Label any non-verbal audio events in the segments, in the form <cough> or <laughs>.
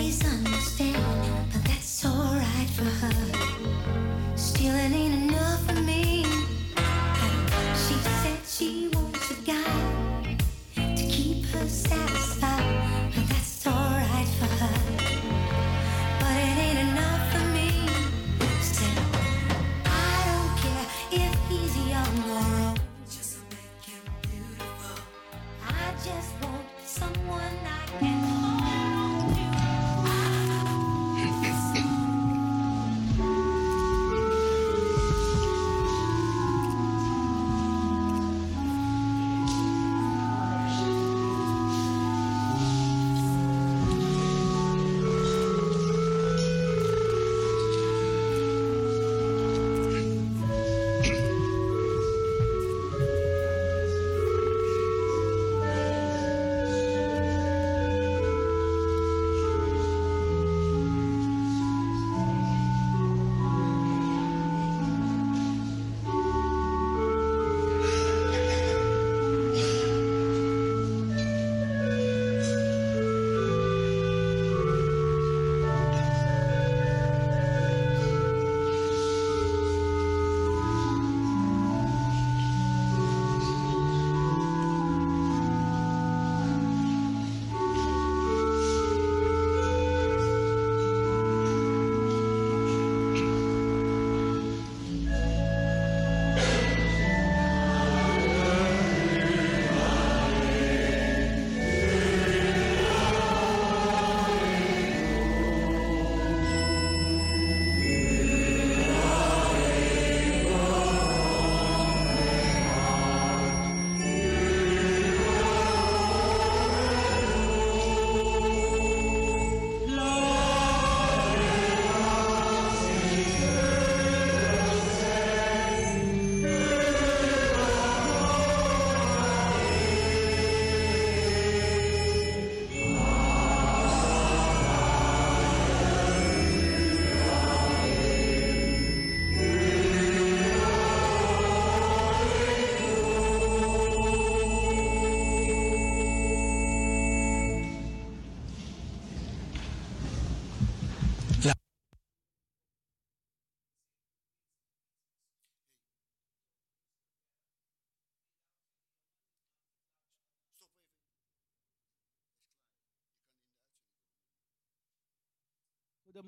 Please.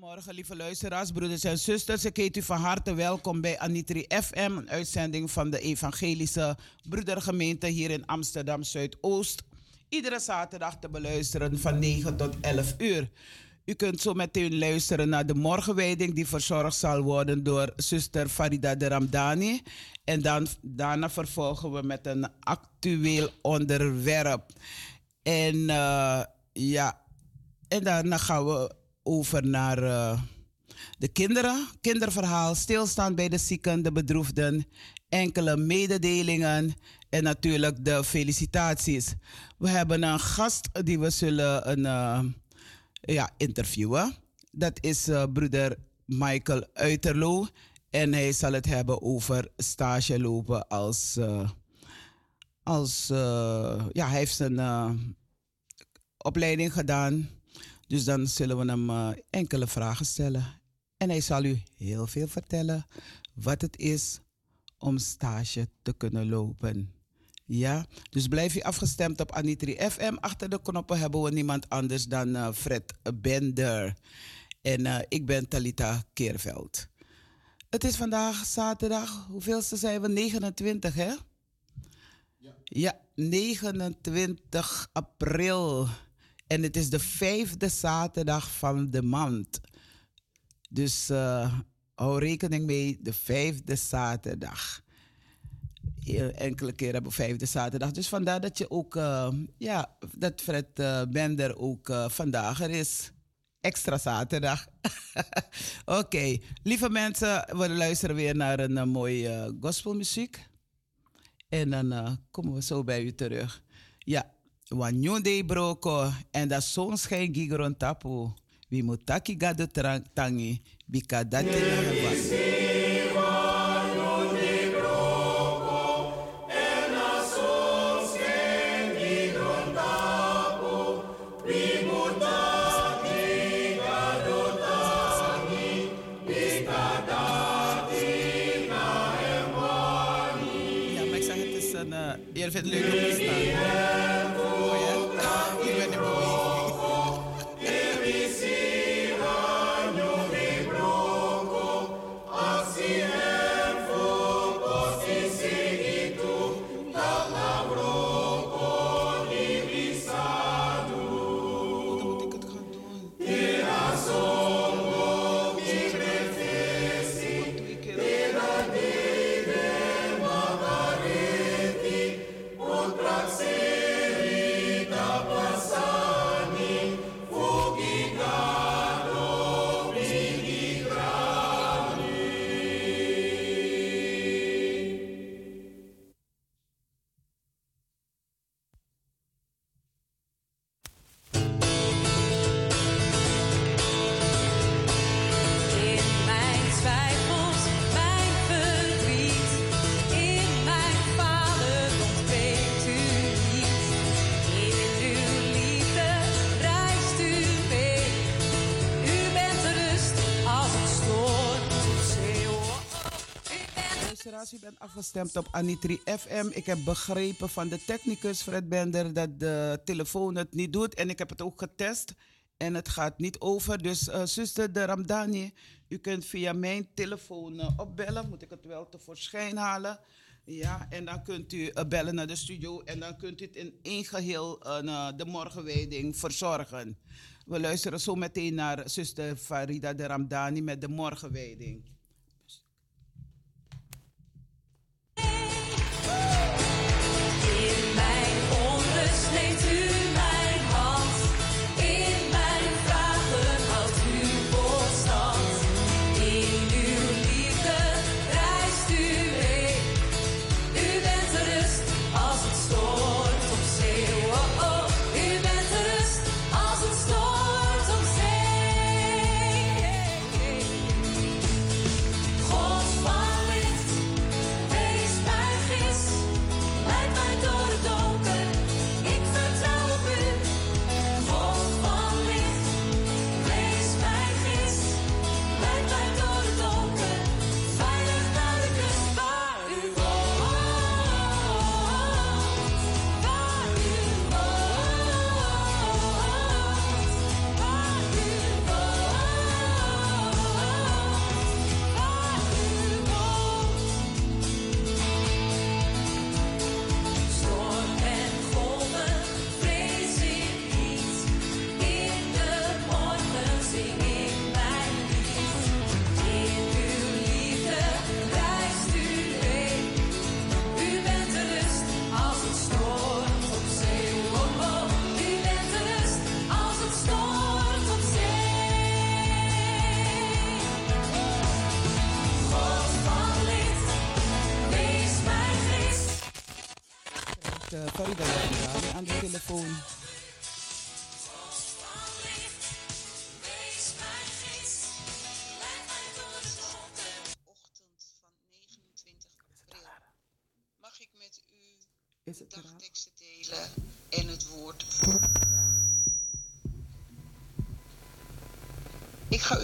Goedemorgen, lieve luisteraars, broeders en zusters. Ik heet u van harte welkom bij Anitri FM, een uitzending van de Evangelische Broedergemeente hier in Amsterdam Zuidoost. Iedere zaterdag te beluisteren van 9 tot 11 uur. U kunt zo meteen luisteren naar de morgenwijding die verzorgd zal worden door zuster Farida de Ramdani. En dan, daarna vervolgen we met een actueel onderwerp. En uh, ja, en daarna gaan we over naar uh, de kinderen. Kinderverhaal, stilstaan bij de zieken, de bedroefden, enkele mededelingen en natuurlijk de felicitaties. We hebben een gast die we zullen een, uh, ja, interviewen. Dat is uh, broeder Michael Uiterlo. En hij zal het hebben over stage lopen als. als ja, hij heeft zijn opleiding gedaan dus dan zullen we hem uh, enkele vragen stellen. En hij zal u heel veel vertellen wat het is om stage te kunnen lopen. Ja, dus blijf je afgestemd op Anitri FM. Achter de knoppen hebben we niemand anders dan uh, Fred Bender. En uh, ik ben Talita Keerveld. Het is vandaag zaterdag, hoeveelste zijn we? 29, hè? Ja. Ja, 29 april. En het is de vijfde zaterdag van de maand. Dus uh, hou rekening mee, de vijfde zaterdag. Enkele keer hebben we vijfde zaterdag. Dus vandaar dat je ook, uh, ja, dat Fred uh, Bender ook vandaag er is. Extra zaterdag. <laughs> Oké, lieve mensen, we luisteren weer naar een mooie gospelmuziek. En dan komen we zo bij u terug. Ja, wanyonde broko en da son schijn gigron tapu. Wie moet taki gado tangi, bika dati na afgestemd op Anitri FM. Ik heb begrepen van de technicus Fred Bender dat de telefoon het niet doet. En ik heb het ook getest en het gaat niet over. Dus uh, zuster de Ramdani, u kunt via mijn telefoon uh, opbellen. Moet ik het wel tevoorschijn halen. Ja, en dan kunt u uh, bellen naar de studio en dan kunt u het in één geheel de morgenwijding verzorgen. We luisteren zo meteen naar zuster Farida de Ramdani met de morgenwijding.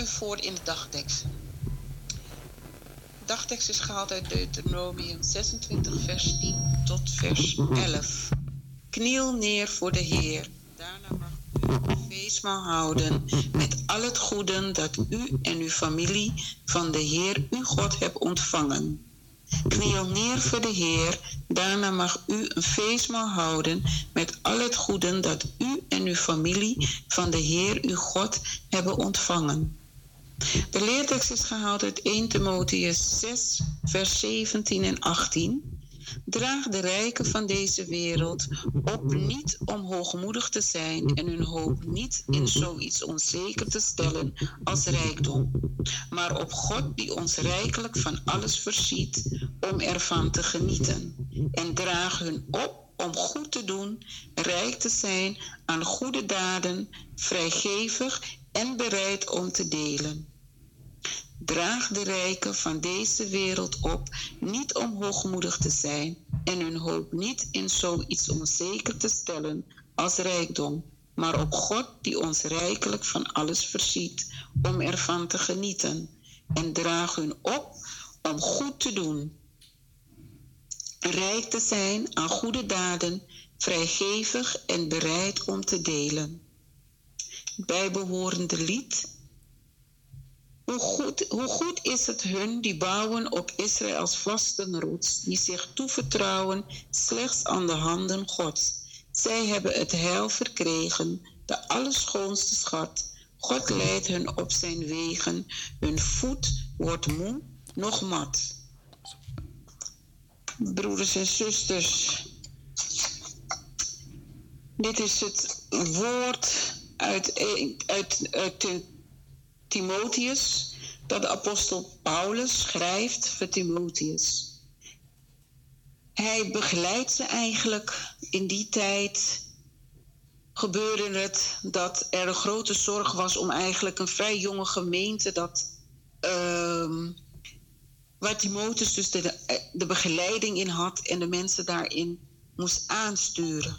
Voor in de dagtekst. De dagtekst is gehaald uit Deuteronomium 26, vers 10 tot vers 11. Kniel neer voor de Heer. Daarna mag u een feestmaal houden met al het goede dat u en uw familie van de Heer uw God hebt ontvangen. Kniel neer voor de Heer. Daarna mag u een feestmaal houden met al het goede dat u en uw familie van de Heer uw God hebben ontvangen. De leertekst is gehaald uit 1 Timotheus 6, vers 17 en 18. Draag de rijken van deze wereld op niet om hoogmoedig te zijn en hun hoop niet in zoiets onzeker te stellen als rijkdom, maar op God die ons rijkelijk van alles voorziet om ervan te genieten. En draag hun op om goed te doen, rijk te zijn aan goede daden, vrijgevig en bereid om te delen. Draag de rijken van deze wereld op niet om hoogmoedig te zijn en hun hoop niet in zoiets onzeker te stellen als rijkdom, maar op God die ons rijkelijk van alles voorziet om ervan te genieten. En draag hun op om goed te doen, rijk te zijn aan goede daden, vrijgevig en bereid om te delen. Bijbehorende lied. Hoe goed, hoe goed is het hun die bouwen op Israëls vaste rots, die zich toevertrouwen slechts aan de handen Gods. Zij hebben het heil verkregen, de allerschoonste schat. God leidt hun op zijn wegen, hun voet wordt moe, nog mat. Broeders en zusters, dit is het woord uit, uit, uit Timotheus dat de apostel Paulus schrijft voor Timotheus. Hij begeleidt ze eigenlijk in die tijd. Gebeurde het dat er een grote zorg was om eigenlijk een vrij jonge gemeente dat. Uh, waar Timotheus dus de, de begeleiding in had en de mensen daarin moest aansturen.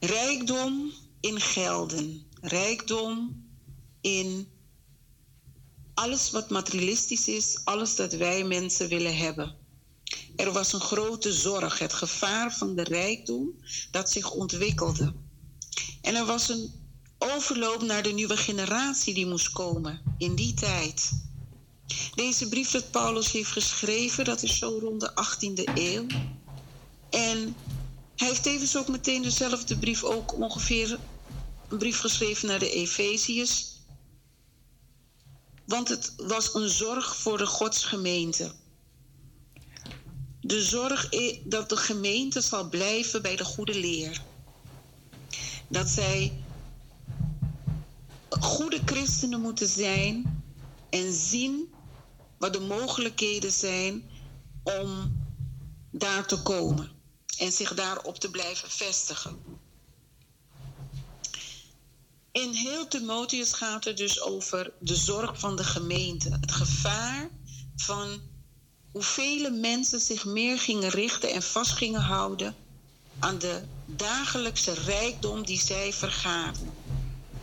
Rijkdom in gelden, rijkdom in alles wat materialistisch is, alles dat wij mensen willen hebben. Er was een grote zorg, het gevaar van de rijkdom dat zich ontwikkelde. En er was een overloop naar de nieuwe generatie die moest komen in die tijd. Deze brief dat Paulus heeft geschreven, dat is zo rond de 18e eeuw. En hij heeft tevens ook meteen dezelfde brief ook ongeveer een brief geschreven naar de Efeziërs. Want het was een zorg voor de godsgemeente. De zorg dat de gemeente zal blijven bij de goede leer. Dat zij goede christenen moeten zijn en zien wat de mogelijkheden zijn om daar te komen en zich daarop te blijven vestigen. In heel Timotheus gaat het dus over de zorg van de gemeente, het gevaar van hoeveel mensen zich meer gingen richten en vast gingen houden aan de dagelijkse rijkdom die zij vergaven.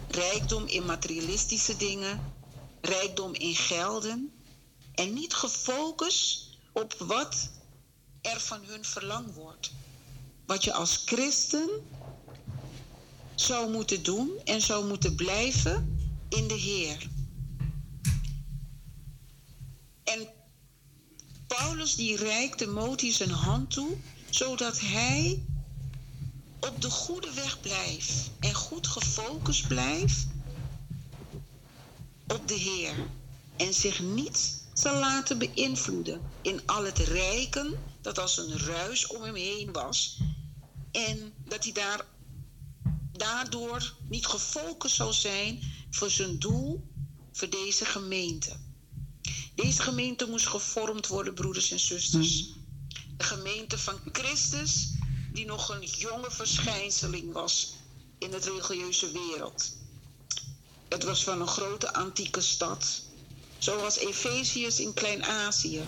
Rijkdom in materialistische dingen, rijkdom in gelden en niet gefocust op wat er van hun verlangd wordt. Wat je als christen zou moeten doen en zou moeten blijven in de Heer. En Paulus die reikt Timotheus een hand toe, zodat hij op de goede weg blijft en goed gefocust blijft op de Heer en zich niet zal laten beïnvloeden in al het rijken dat als een ruis om hem heen was en dat hij daar daardoor niet gefocust zal zijn voor zijn doel voor deze gemeente. Deze gemeente moest gevormd worden, broeders en zusters. De gemeente van Christus, die nog een jonge verschijnseling was in het religieuze wereld. Het was van een grote antieke stad, zoals Efeziërs in Klein-Azië.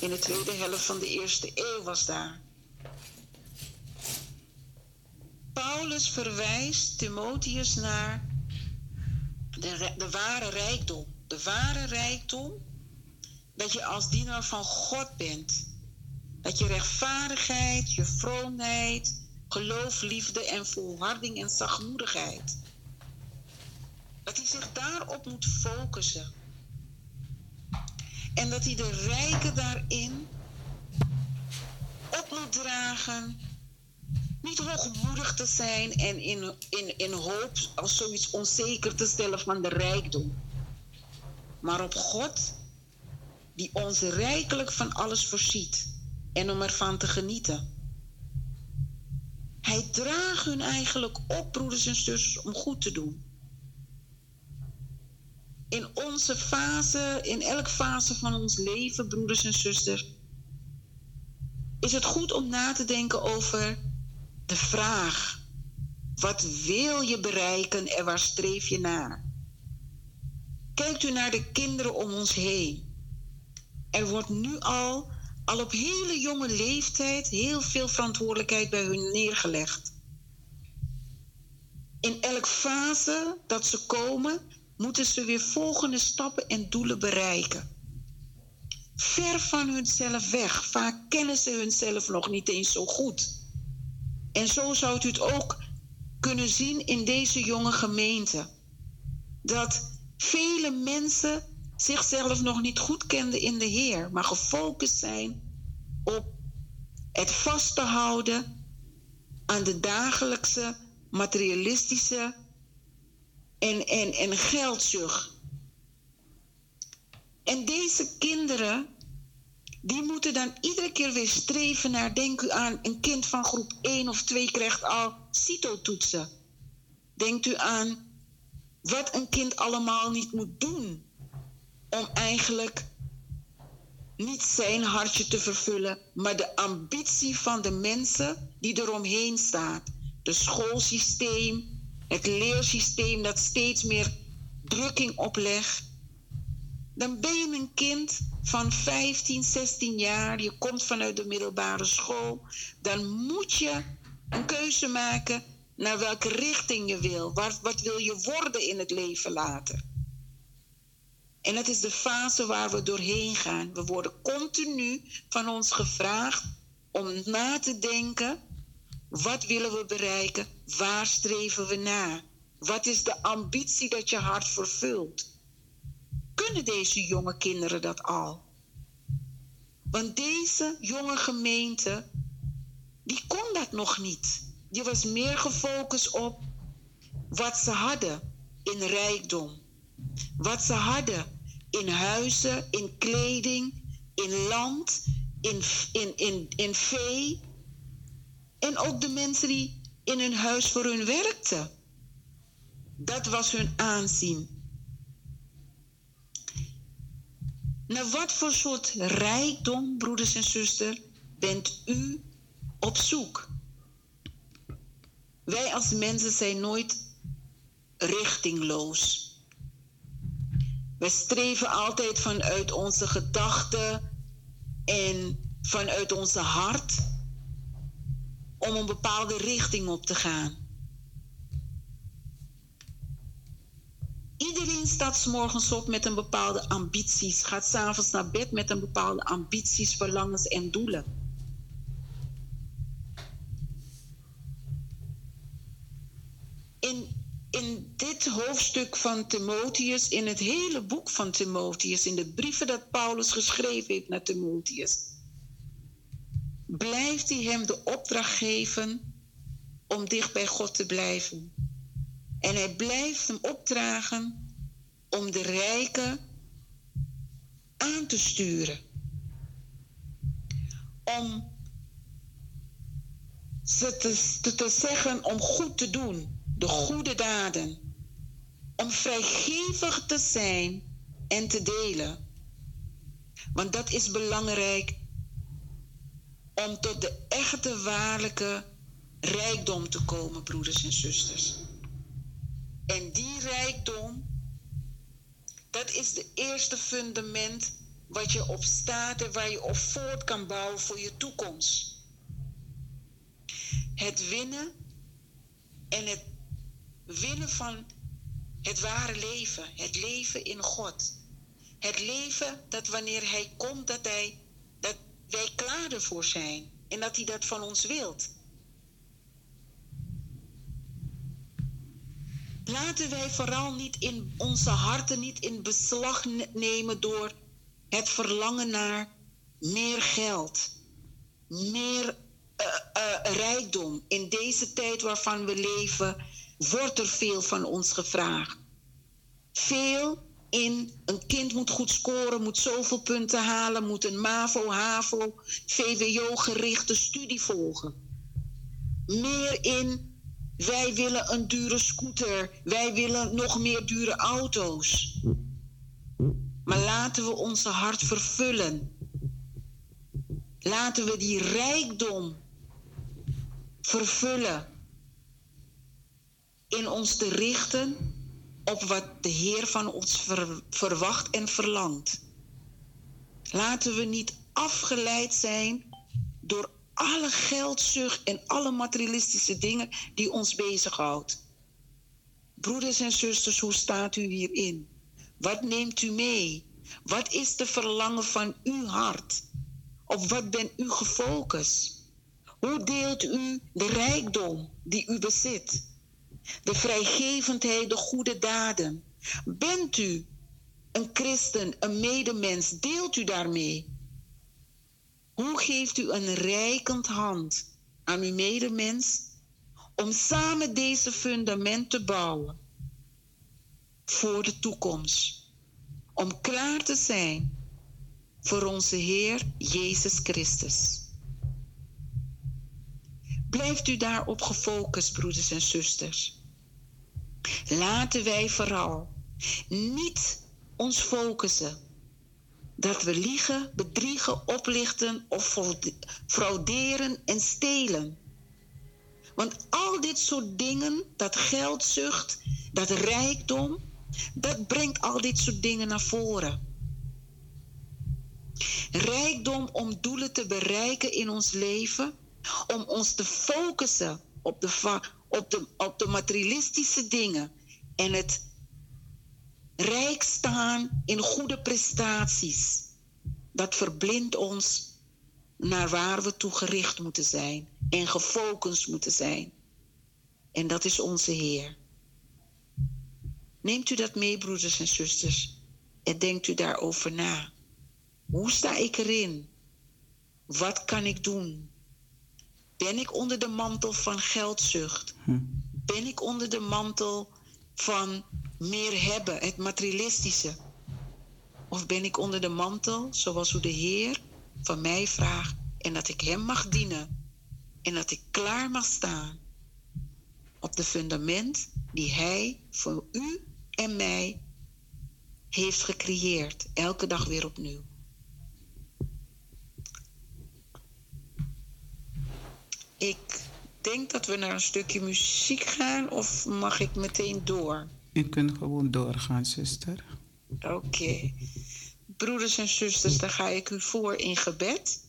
In de tweede helft van de eerste eeuw was daar. Paulus verwijst Timotheus naar de, de ware rijkdom. De ware rijkdom dat je als dienaar van God bent. Dat je rechtvaardigheid, je vroomheid, geloof, liefde en volharding en zachtmoedigheid. Dat hij zich daarop moet focussen. En dat hij de rijken daarin op moet dragen niet hoogmoedig te zijn en in, in, in hoop als zoiets onzeker te stellen van de rijkdom. Maar op God, die ons rijkelijk van alles voorziet en om ervan te genieten. Hij draagt hun eigenlijk op, broeders en zusters, om goed te doen. In onze fase, in elke fase van ons leven, broeders en zusters, is het goed om na te denken over de vraag: wat wil je bereiken en waar streef je naar? Kijkt u naar de kinderen om ons heen. Er wordt nu al, al op hele jonge leeftijd, heel veel verantwoordelijkheid bij hun neergelegd. In elk fase dat ze komen, moeten ze weer volgende stappen en doelen bereiken. ver van hunzelf weg. Vaak kennen ze hunzelf nog niet eens zo goed. En zo zou u het ook kunnen zien in deze jonge gemeente. Dat vele mensen zichzelf nog niet goed kenden in de Heer, maar gefocust zijn op het vast te houden aan de dagelijkse materialistische en, en, en geldzucht. En deze kinderen, die moeten dan iedere keer weer streven naar, denk u aan, een kind van groep 1 of 2 krijgt al CITO-toetsen. Denkt u aan wat een kind allemaal niet moet doen om eigenlijk niet zijn hartje te vervullen, maar de ambitie van de mensen die eromheen staat. De schoolsysteem, het leersysteem dat steeds meer drukking oplegt. Dan ben je een kind van 15, 16 jaar, je komt vanuit de middelbare school. Dan moet je een keuze maken naar welke richting je wil. Wat, wil je worden in het leven later? En het is de fase waar we doorheen gaan. We worden continu van ons gevraagd om na te denken: wat willen we bereiken? Waar streven we naar? Wat is de ambitie dat je hart vervult? Kunnen deze jonge kinderen dat al? Want deze jonge gemeente, die kon dat nog niet. Die was meer gefocust op wat ze hadden in rijkdom wat ze hadden in huizen, in kleding, in land, in, in, in, in vee. En ook de mensen die in hun huis voor hun werkten. Dat was hun aanzien. Naar wat voor soort rijkdom, broeders en zusters, bent u op zoek? Wij als mensen zijn nooit richtingloos. We streven altijd vanuit onze gedachten en vanuit onze hart om een bepaalde richting op te gaan. Iedereen staat s morgens op met een bepaalde ambities, gaat s'avonds naar bed met een bepaalde ambities, verlangens en doelen. In in dit hoofdstuk van Timotheus, in het hele boek van Timotheus, in de brieven dat Paulus geschreven heeft naar Timotheus, blijft hij hem de opdracht geven om dicht bij God te blijven. En hij blijft hem opdragen om de rijken aan te sturen. Om ze te, te, te zeggen om goed te doen de goede daden, om vrijgevig te zijn en te delen. Want dat is belangrijk om tot de echte waarlijke rijkdom te komen, broeders en zusters. En die rijkdom, dat is de eerste fundament wat je op staat en waar je op voort kan bouwen voor je toekomst. Het winnen en het winnen van het ware leven, het leven in God. Het leven dat wanneer Hij komt, dat, hij, dat wij klaar ervoor zijn en dat Hij dat van ons wilt. Laten wij vooral niet in onze harten niet in beslag nemen door het verlangen naar meer geld, meer uh, uh, rijkdom in deze tijd waarvan we leven wordt er veel van ons gevraagd. Veel in een kind moet goed scoren, moet zoveel punten halen, moet een MAVO, HAVO, VWO-gerichte studie volgen. Meer in wij willen een dure scooter, wij willen nog meer dure auto's. Maar laten we onze hart vervullen. Laten we die rijkdom vervullen in ons te richten op wat de Heer van ons verwacht en verlangt. Laten we niet afgeleid zijn door alle geldzucht en alle materialistische dingen die ons bezighoudt. Broeders en zusters, hoe staat u hierin? Wat neemt u mee? Wat is de verlangen van uw hart? Op wat bent u gefocust? Hoe deelt u de rijkdom die u bezit? De vrijgevendheid, de goede daden. Bent u een christen, een medemens? Deelt u daarmee? Hoe geeft u een rijkend hand aan uw medemens om samen deze fundament te bouwen voor de toekomst? Om klaar te zijn voor onze Heer Jezus Christus. Blijft u daarop gefocust, broeders en zusters. Laten wij vooral niet ons focussen dat we liegen, bedriegen, oplichten of frauderen en stelen. Want al dit soort dingen, dat geldzucht, dat rijkdom, dat brengt al dit soort dingen naar voren. Rijkdom om doelen te bereiken in ons leven, om ons te focussen op de, op de, op de materialistische dingen en het rijk staan in goede prestaties. Dat verblindt ons naar waar we toe gericht moeten zijn en gefocust moeten zijn. En dat is onze Heer. Neemt u dat mee, broeders en zusters, en denkt u daarover na. Hoe sta ik erin? Wat kan ik doen? Ben ik onder de mantel van geldzucht? Hm. Ben ik onder de mantel van meer hebben, het materialistische? Of ben ik onder de mantel, zoals hoe de Heer van mij vraagt, en dat ik Hem mag dienen en dat ik klaar mag staan op de fundament die Hij voor u en mij heeft gecreëerd, elke dag weer opnieuw. Ik denk dat we naar een stukje muziek gaan, of mag ik meteen door? U kunt gewoon doorgaan, zuster. Oké. Broeders en zusters, dan ga ik u voor in gebed.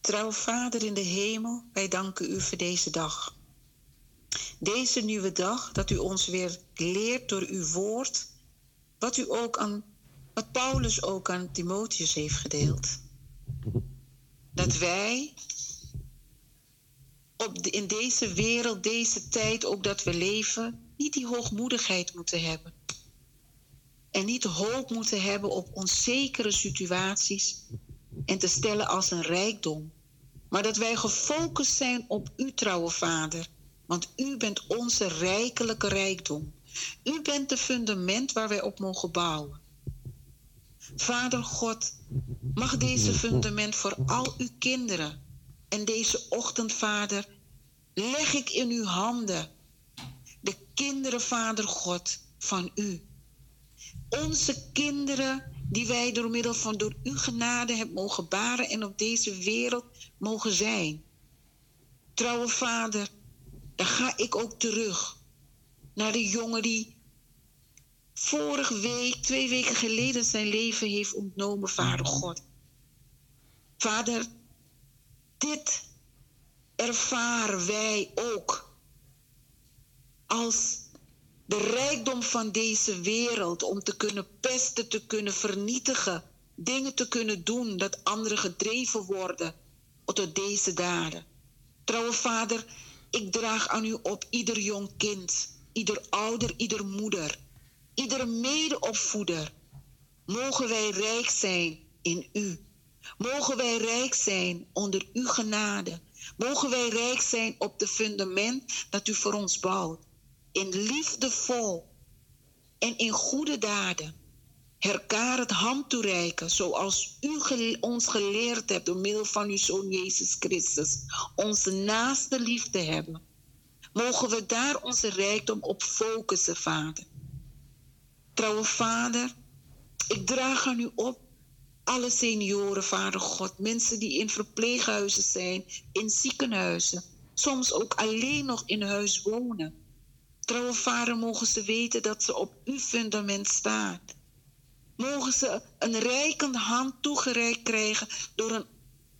Trouw Vader in de hemel, wij danken u voor deze dag. Deze nieuwe dag, dat u ons weer leert door uw woord, wat u ook aan, wat Paulus ook aan Timotheus heeft gedeeld. Dat wij in deze wereld, deze tijd, ook dat we leven, niet die hoogmoedigheid moeten hebben. En niet hoop moeten hebben op onzekere situaties en te stellen als een rijkdom. Maar dat wij gefocust zijn op u, trouwe Vader. Want u bent onze rijkelijke rijkdom. U bent het fundament waar wij op mogen bouwen. Vader God, mag deze fundament voor al uw kinderen en deze ochtend, Vader, leg ik in uw handen. De kinderen, Vader God, van u. Onze kinderen die wij door middel van door uw genade hebben mogen baren en op deze wereld mogen zijn. Trouwe Vader, dan ga ik ook terug naar de jongen die vorige week, twee weken geleden, zijn leven heeft ontnomen, Vader God. Vader, dit ervaren wij ook als de rijkdom van deze wereld om te kunnen pesten, te kunnen vernietigen, dingen te kunnen doen dat anderen gedreven worden tot deze daden. Trouwe vader, ik draag aan u op ieder jong kind, ieder ouder, ieder moeder, ieder medeopvoeder. Mogen wij rijk zijn in u. Mogen wij rijk zijn onder uw genade. Mogen wij rijk zijn op het fundament dat u voor ons bouwt. In liefdevol en in goede daden. Herkaar het hand toereiken zoals u ons geleerd hebt door middel van uw Zoon Jezus Christus. Onze naaste liefde hebben. Mogen we daar onze rijkdom op focussen, Vader. Trouwe Vader, ik draag aan u op alle senioren, Vader God, mensen die in verpleeghuizen zijn, in ziekenhuizen, soms ook alleen nog in huis wonen. Trouwe Vader, mogen ze weten dat ze op uw fundament staan. Mogen ze een rijkende hand toegereikt krijgen door een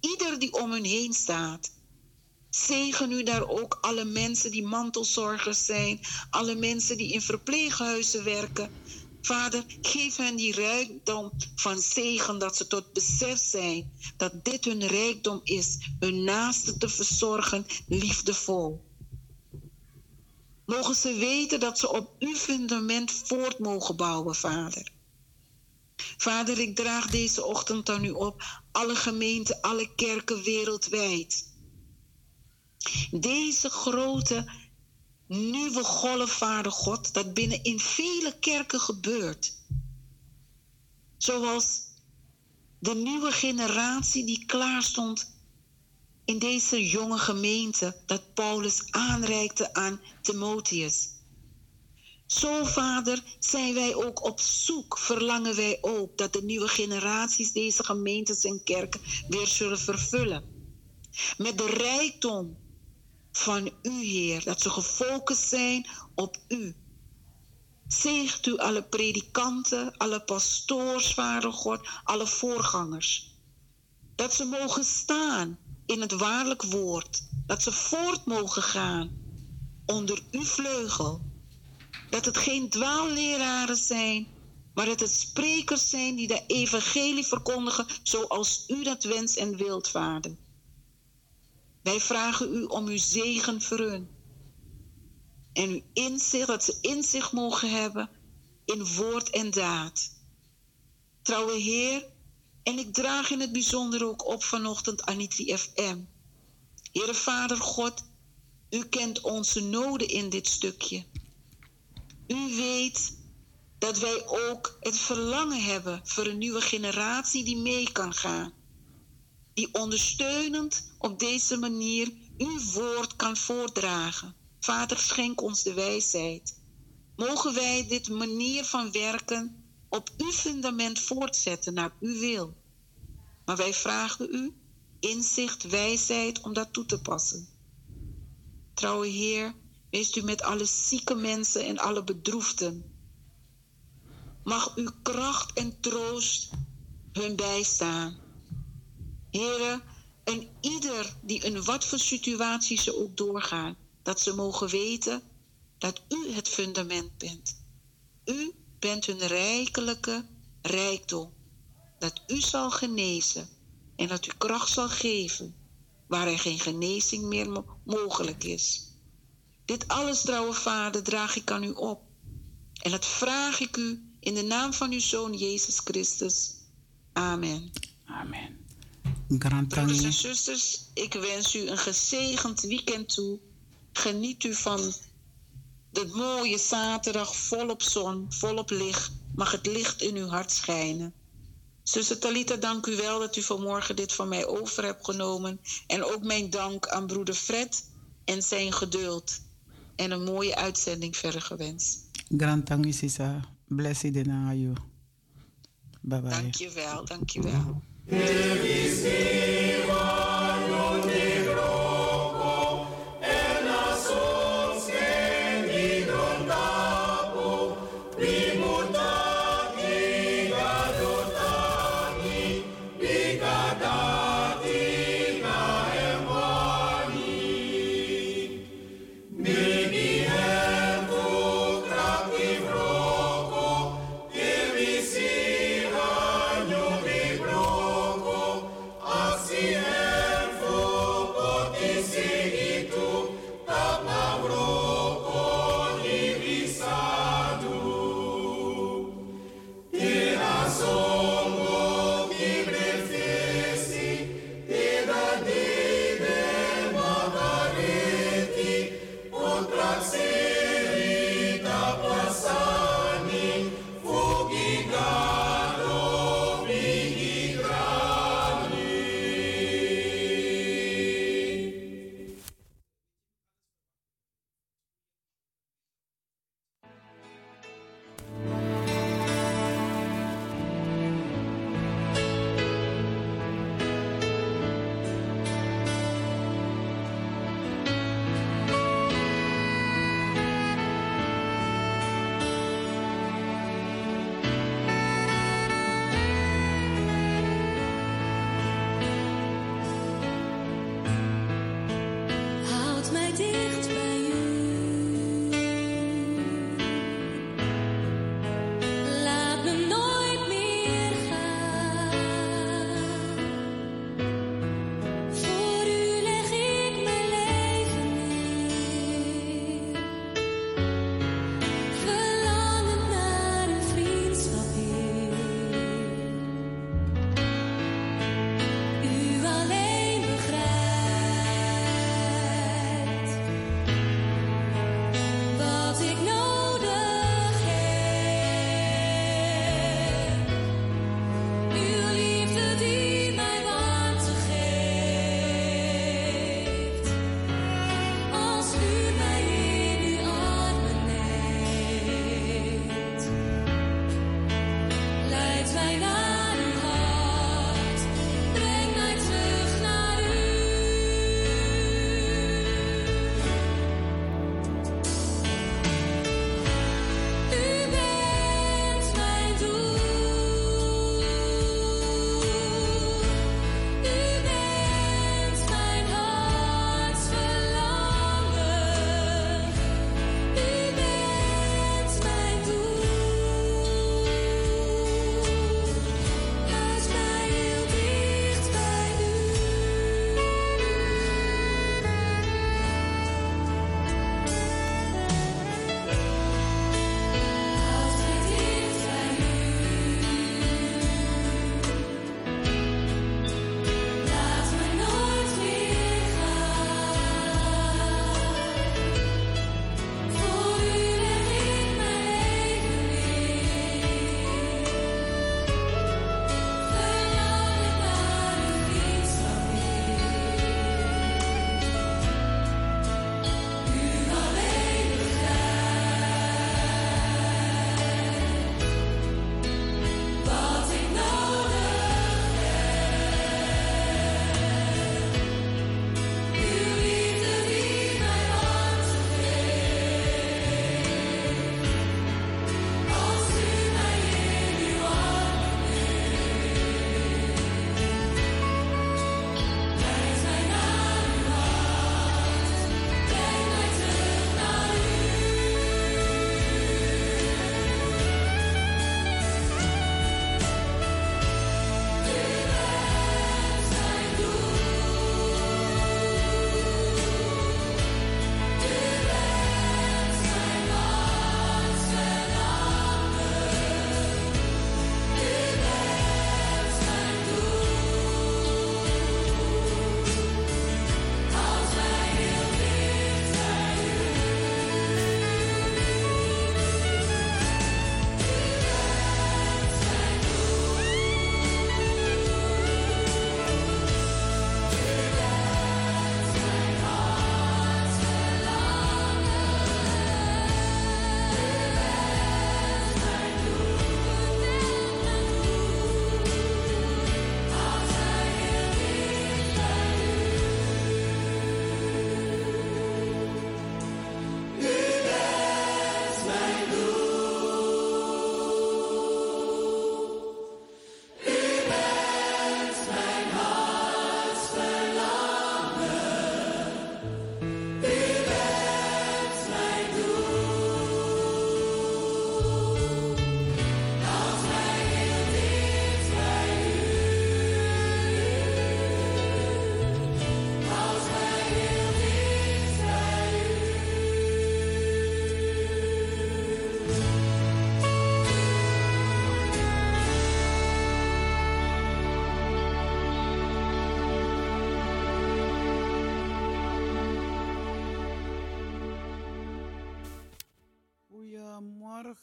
ieder die om hun heen staat. Zegen u daar ook alle mensen die mantelzorgers zijn, alle mensen die in verpleeghuizen werken. Vader, geef hen die rijkdom van zegen dat ze tot besef zijn dat dit hun rijkdom is, hun naaste te verzorgen, liefdevol. Mogen ze weten dat ze op uw fundament voort mogen bouwen, Vader. Vader, ik draag deze ochtend aan u op, alle gemeenten, alle kerken wereldwijd. Deze grote nieuwe golf, Vader God, dat binnen in vele kerken gebeurt. Zoals de nieuwe generatie die klaar stond in deze jonge gemeente dat Paulus aanreikte aan Timotheus. Zo, vader, zijn wij ook op zoek, verlangen wij ook dat de nieuwe generaties deze gemeentes en kerken weer zullen vervullen. Met de rijkdom van u, Heer, dat ze gefocust zijn op u. Zegt u alle predikanten, alle pastoors, Vader God, alle voorgangers. Dat ze mogen staan in het waarlijk woord. Dat ze voort mogen gaan onder uw vleugel. Dat het geen dwaalleraren zijn, maar dat het sprekers zijn die de evangelie verkondigen zoals u dat wenst en wilt, Vader. Wij vragen u om uw zegen voor hun. En uw inzicht, dat ze inzicht mogen hebben in woord en daad. Trouwe Heer, en ik draag in het bijzonder ook op vanochtend aan 3FM. Heere Vader God, u kent onze noden in dit stukje. U weet dat wij ook het verlangen hebben voor een nieuwe generatie die mee kan gaan. Die ondersteunend op deze manier uw woord kan voordragen. Vader, schenk ons de wijsheid. Mogen wij dit manier van werken op uw fundament voortzetten naar uw wil. Maar wij vragen u inzicht, wijsheid om dat toe te passen. Trouwe Heer, wees u met alle zieke mensen en alle bedroefden. Mag uw kracht en troost hun bijstaan. Heren, en ieder die in wat voor situatie ze ook doorgaan, dat ze mogen weten dat u het fundament bent. U bent hun rijkelijke rijkdom. Dat u zal genezen en dat u kracht zal geven waar er geen genezing meer mogelijk is. Dit alles, trouwe Vader, draag ik aan u op. En dat vraag ik u in de naam van uw Zoon Jezus Christus. Amen. Amen. Broeders en zusters, ik wens u een gezegend weekend toe. Geniet u van de mooie zaterdag volop zon, volop licht. Mag het licht in uw hart schijnen. Zuster Talita, dank u wel dat u vanmorgen dit van mij over hebt genomen. En ook mijn dank aan broeder Fred en zijn geduld. En een mooie uitzending verder gewenst. Grand Tangisisa, blessed in you. Bye bye. Dank je wel, dank je wel. Yeah.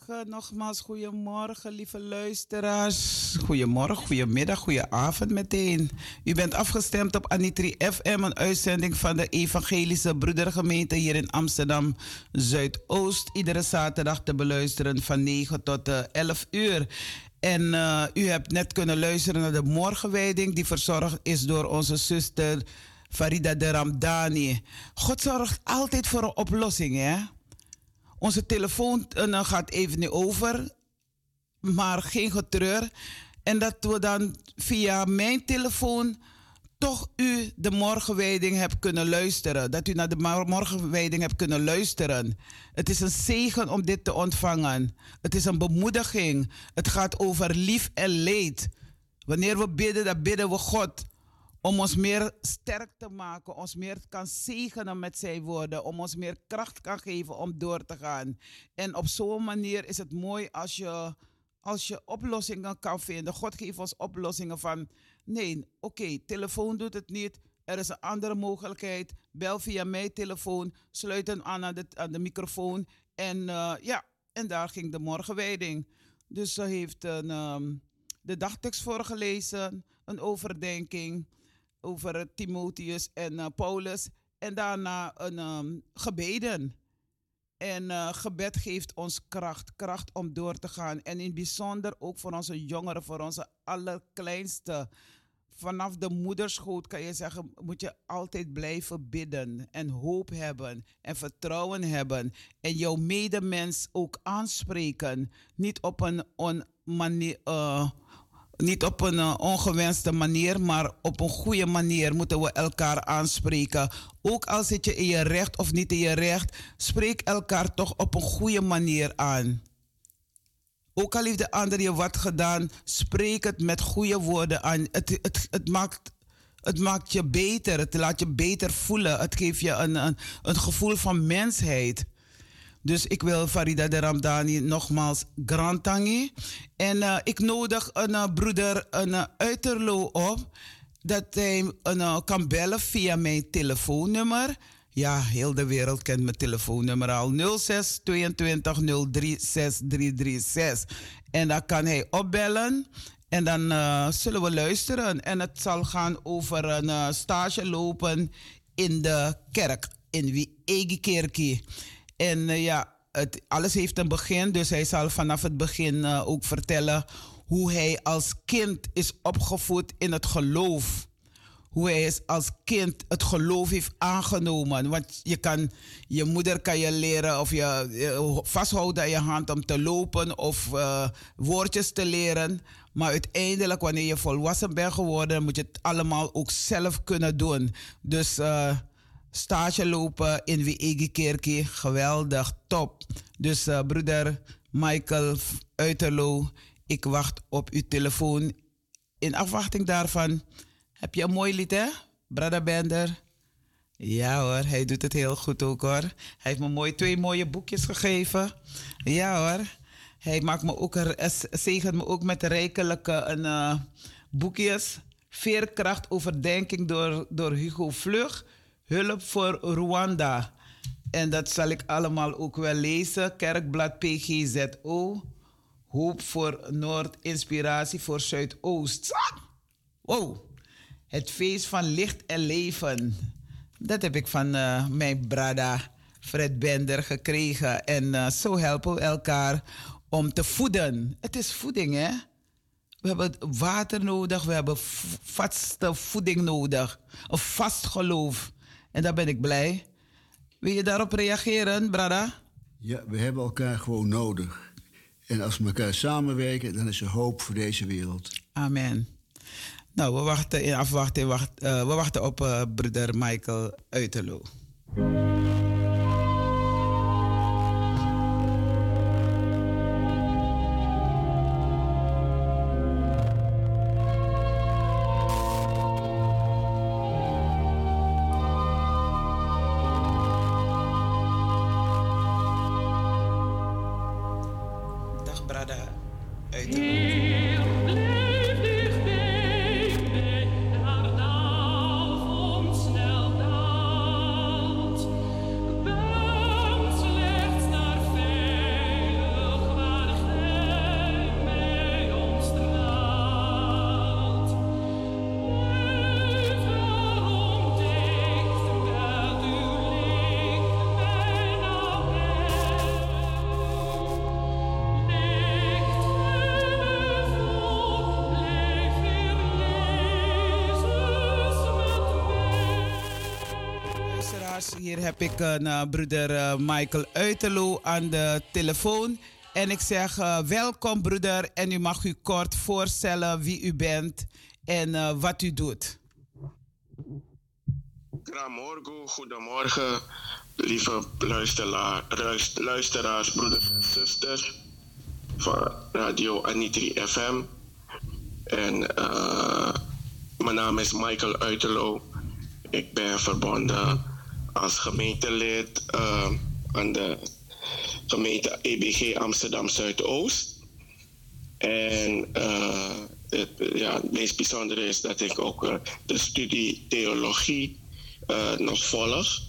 Nogmaals goedemorgen, lieve luisteraars. Goedemorgen, goedemiddag, goedenavond meteen. U bent afgestemd op Anitri FM, een uitzending van de Evangelische Broedergemeente hier in Amsterdam Zuidoost. Iedere zaterdag te beluisteren van 9 tot 11 eh, uur. En uh, u hebt net kunnen luisteren naar de morgenwijding, die verzorgd is door onze zuster Farida de Ramdani. God zorgt altijd voor een oplossing, hè? Onze telefoon uh, gaat even niet over, maar geen getreur. En dat we dan via mijn telefoon toch u de morgenwijding hebt kunnen luisteren. Dat u naar de morgenwijding hebt kunnen luisteren. Het is een zegen om dit te ontvangen. Het is een bemoediging. Het gaat over lief en leed. Wanneer we bidden, dan bidden we God om ons meer sterk te maken, ons meer kan zegenen met zijn woorden, om ons meer kracht kan geven om door te gaan. En op zo'n manier is het mooi als je, als je oplossingen kan vinden. God geeft ons oplossingen van, nee, oké, telefoon doet het niet, er is een andere mogelijkheid. Bel via mijn telefoon, sluit hem aan aan de, aan de microfoon en uh, ja, en daar ging de morgenwijding. Dus ze heeft een, um, de dagtekst voorgelezen, een overdenking over Timotheus en uh, Paulus. En daarna een um, gebeden. En uh, gebed geeft ons kracht, kracht om door te gaan. En in bijzonder ook voor onze jongeren, voor onze allerkleinste. Vanaf de moederschoot kan je zeggen, moet je altijd blijven bidden en hoop hebben en vertrouwen hebben. En jouw medemens ook aanspreken. Niet op een on manier, niet op een uh, ongewenste manier, maar op een goede manier moeten we elkaar aanspreken. Ook al zit je in je recht of niet in je recht, spreek elkaar toch op een goede manier aan. Ook al heeft de ander je wat gedaan, spreek het met goede woorden aan. Het, het, het, maakt, het maakt je beter, het laat je beter voelen. Het geeft je een, een, een gevoel van mensheid. Dus ik wil Farida de Ramdani nogmaals grantangi. En uh, ik nodig een uh, broeder een uh, uiterlo op. Dat hij kan bellen via mijn telefoonnummer. Ja, heel de wereld kent mijn telefoonnummer al. 06 22 03 6336. En dan kan hij opbellen. En dan zullen we luisteren. En het zal gaan over een stage lopen in de kerk. In wie Egekerkie. En uh, ja, alles heeft een begin, dus hij zal vanaf het begin uh, ook vertellen hoe hij als kind is opgevoed in het geloof. Hoe hij als kind het geloof heeft aangenomen. Want je, kan, je moeder kan je leren of je, je vasthouden aan je hand om te lopen of woordjes te leren. Maar uiteindelijk, wanneer je volwassen bent geworden, moet je het allemaal ook zelf kunnen doen. Dus stage lopen in Wiegekerkie. Geweldig, top. Dus uh, broeder Michael Uiterlo, ik wacht op uw telefoon. In afwachting daarvan heb je een mooi lied, hè? Brother Bender. Ja hoor, hij doet het heel goed ook hoor. Hij heeft me mooi, twee mooie boekjes gegeven. Ja hoor. Hij maakt me ook, zegent me ook met rijkelijke een, uh, boekjes. Veerkracht, overdenking door, door Hugo Vlug. Hulp voor Rwanda. En dat zal ik allemaal ook wel lezen. Kerkblad PGZO. Hoop voor Noord, inspiratie voor Zuidoost. Wow. Het feest van licht en leven. Dat heb ik van uh, mijn brada Fred Bender gekregen. En uh, zo helpen we elkaar om te voeden. Het is voeding, hè? We hebben water nodig, we hebben vaste voeding nodig. Een vast geloof. En daar ben ik blij. Wil je daarop reageren, Brada? Ja, we hebben elkaar gewoon nodig. En als we elkaar samenwerken, dan is er hoop voor deze wereld. Amen. Nou, we wachten in afwachting. Wacht, uh, we wachten op uh, broeder Michael Uiterlo. Heb ik een uh, broeder uh, Michael Uiterlo aan de telefoon. En ik zeg uh, welkom broeder en u mag u kort voorstellen wie u bent en wat u doet. Goedemorgen, goedemorgen, lieve luisteraars, broeders en zusters van Radio Anitri FM. En mijn naam is Michael Uiterlo. Ik ben verbonden als gemeentelid uh, aan de gemeente EBG Amsterdam Zuidoost. En uh, het, ja, het meest bijzondere is dat ik ook uh, de studie theologie nog volg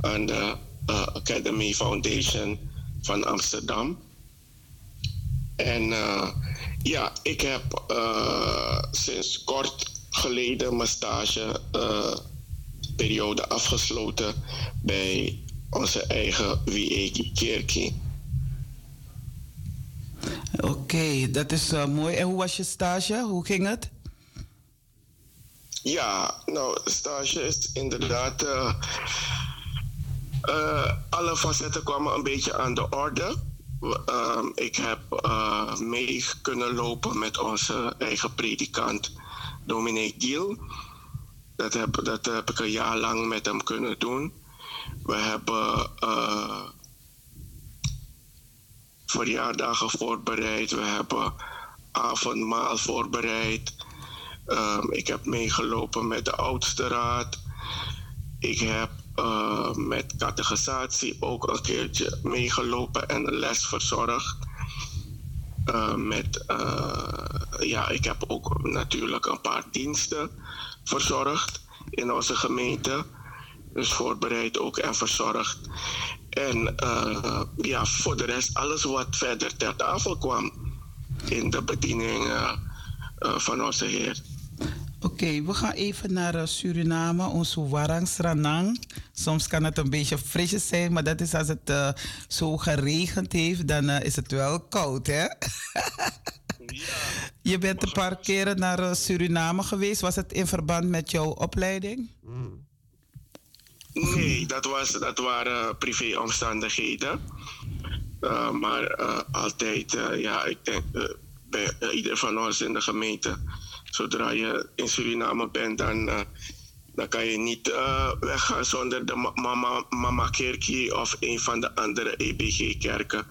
aan de Academy Foundation van Amsterdam. En ja, ik heb sinds kort geleden mijn stage periode afgesloten bij onze eigen Wieki Kerkie. Oké, okay, dat is uh, mooi. En hoe was je stage? Hoe ging het? Ja, nou, stage is inderdaad. Uh, uh, alle facetten kwamen een beetje aan de orde. Ehm, ik heb mee kunnen lopen met onze eigen predikant, Dominique Giel. Dat heb, dat heb ik een jaar lang met hem kunnen doen. We hebben uh, verjaardagen voorbereid. We hebben avondmaal voorbereid. Um, ik heb meegelopen met de oudste raad. Ik heb uh, met categorisatie ook een keertje meegelopen en les verzorgd. Uh, met, ja, ik heb ook natuurlijk een paar diensten verzorgd in onze gemeente. Dus voorbereid ook en verzorgd. En uh, ja, voor de rest alles wat verder ter tafel kwam in de bediening uh, uh, van onze Heer. Oké, we gaan even naar Suriname, onze Warangsranang. Soms kan het een beetje frisjes zijn, maar dat is als het zo geregend heeft, dan is het wel koud, hè? <laughs> Je bent een paar keren naar eh, Suriname geweest. Was het in verband met jouw opleiding? Nee, dat, was, dat waren privéomstandigheden. Uh, maar uh, altijd, uh, ja, ik denk bij ieder van ons in de gemeente. Zodra je in Suriname bent, dan, dan kan je niet weggaan zonder de Mama, Mama Kerkie of een van de andere EBG-kerken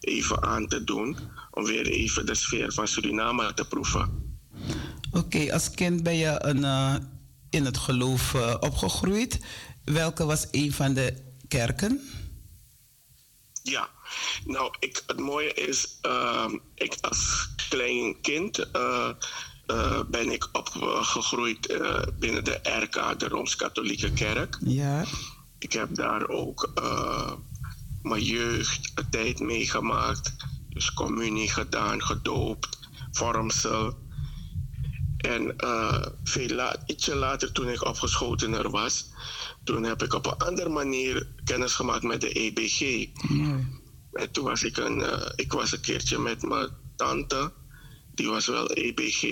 even aan te doen om weer even de sfeer van Suriname te proeven. Oké, okay, als kind ben je een, uh, in het geloof uh, opgegroeid. Welke was een van de kerken? Ja, nou, ik, het mooie is, uh, ik als klein kind ben ik opgegroeid binnen de RK, de Rooms-Katholieke Kerk. Ja. Ik heb daar ook mijn jeugd een tijd meegemaakt. Dus communie gedaan, gedoopt, vormsel. En uh, veel la ietsje later, toen ik opgeschotener was, toen heb ik op een andere manier kennis gemaakt met de EBG. Mm. En toen was ik een, uh, ik was een keertje met mijn tante, die was wel EBG,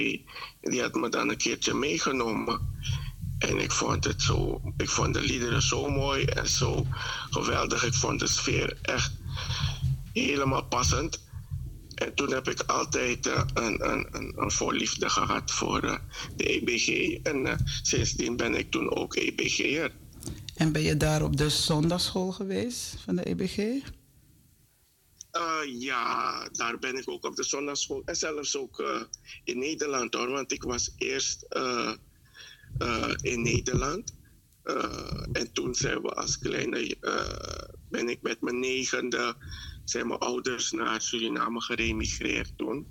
en die had me dan een keertje meegenomen. En ik vond het zo, ik vond de liederen zo mooi en zo geweldig. Ik vond de sfeer echt helemaal passend. En toen heb ik altijd uh, een, een, een, een, voorliefde gehad voor uh, de EBG. En uh, sindsdien ben ik toen ook EBG'er. En ben je daar op de zondagschool geweest van de EBG? ja, daar ben ik ook op de zondagschool. En zelfs ook in Nederland hoor. Want ik was eerst in Nederland. en toen zijn we als kleine, ben ik met mijn negende zijn mijn ouders naar Suriname geremigreerd toen.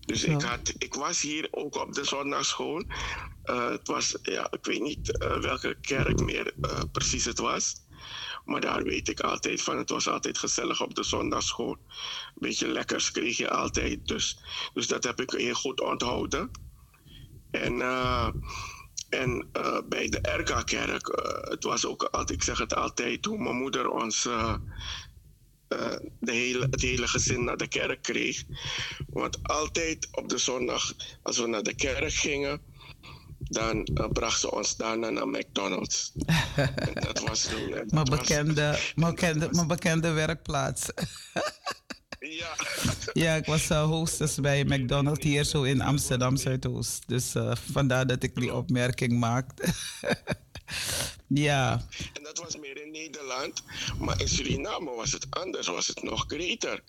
Dus ik, had, ik was hier ook op de zondagschool. Uh, het was, ja, ik weet niet uh, welke kerk meer uh, precies het was. Maar daar weet ik altijd van. Het was altijd gezellig op de zondagschool. Een beetje lekkers kreeg je altijd. Dus, dus dat heb ik heel goed onthouden. En, en bij de RK-kerk, het was ook altijd, ik zeg het altijd, toen mijn moeder ons uh, de hele, het hele gezin naar de kerk kreeg. Want altijd op de zondag, als we naar de kerk gingen, dan uh, bracht ze ons daarna naar McDonald's. <laughs> dat was toen... Mijn bekende, mijn <laughs> bekende, mijn bekende werkplaats. <laughs> ja. ja, ik was uh, hostess bij McDonald's hier zo in Amsterdam Zuidoost. Dus vandaar dat ik die opmerking maakte. ja. En dat was meer Nederland. Maar in Suriname was het anders, was het nog greater.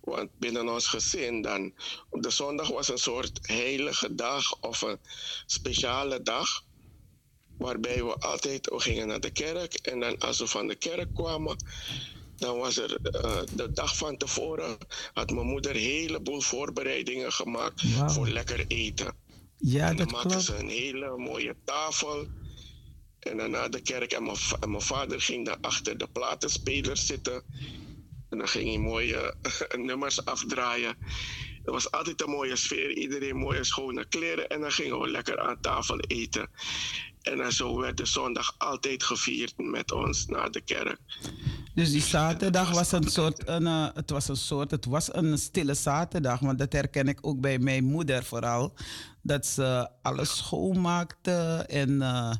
Want binnen ons gezin dan... Op de zondag was een soort heilige dag of een speciale dag. Waarbij we altijd we gingen naar de kerk. En dan als we van de kerk kwamen... Dan was er uh, de dag van tevoren... had mijn moeder een heleboel voorbereidingen gemaakt... Wow. voor lekker eten. Ja, en dan dat maakte klopt. ze een hele mooie tafel... En dan na de kerk en mijn, vader ging dan achter de platenspeler zitten. En dan ging hij mooie <laughs> nummers afdraaien. Het was altijd een mooie sfeer. Iedereen mooie schone kleren. En dan gingen we lekker aan tafel eten. En zo werd de zondag altijd gevierd met ons na de kerk. Dus die zaterdag was een soort, een, uh, het was een soort, het was een stille zaterdag, want dat herken ik ook bij mijn moeder vooral. Dat ze alles schoonmaakte en uh,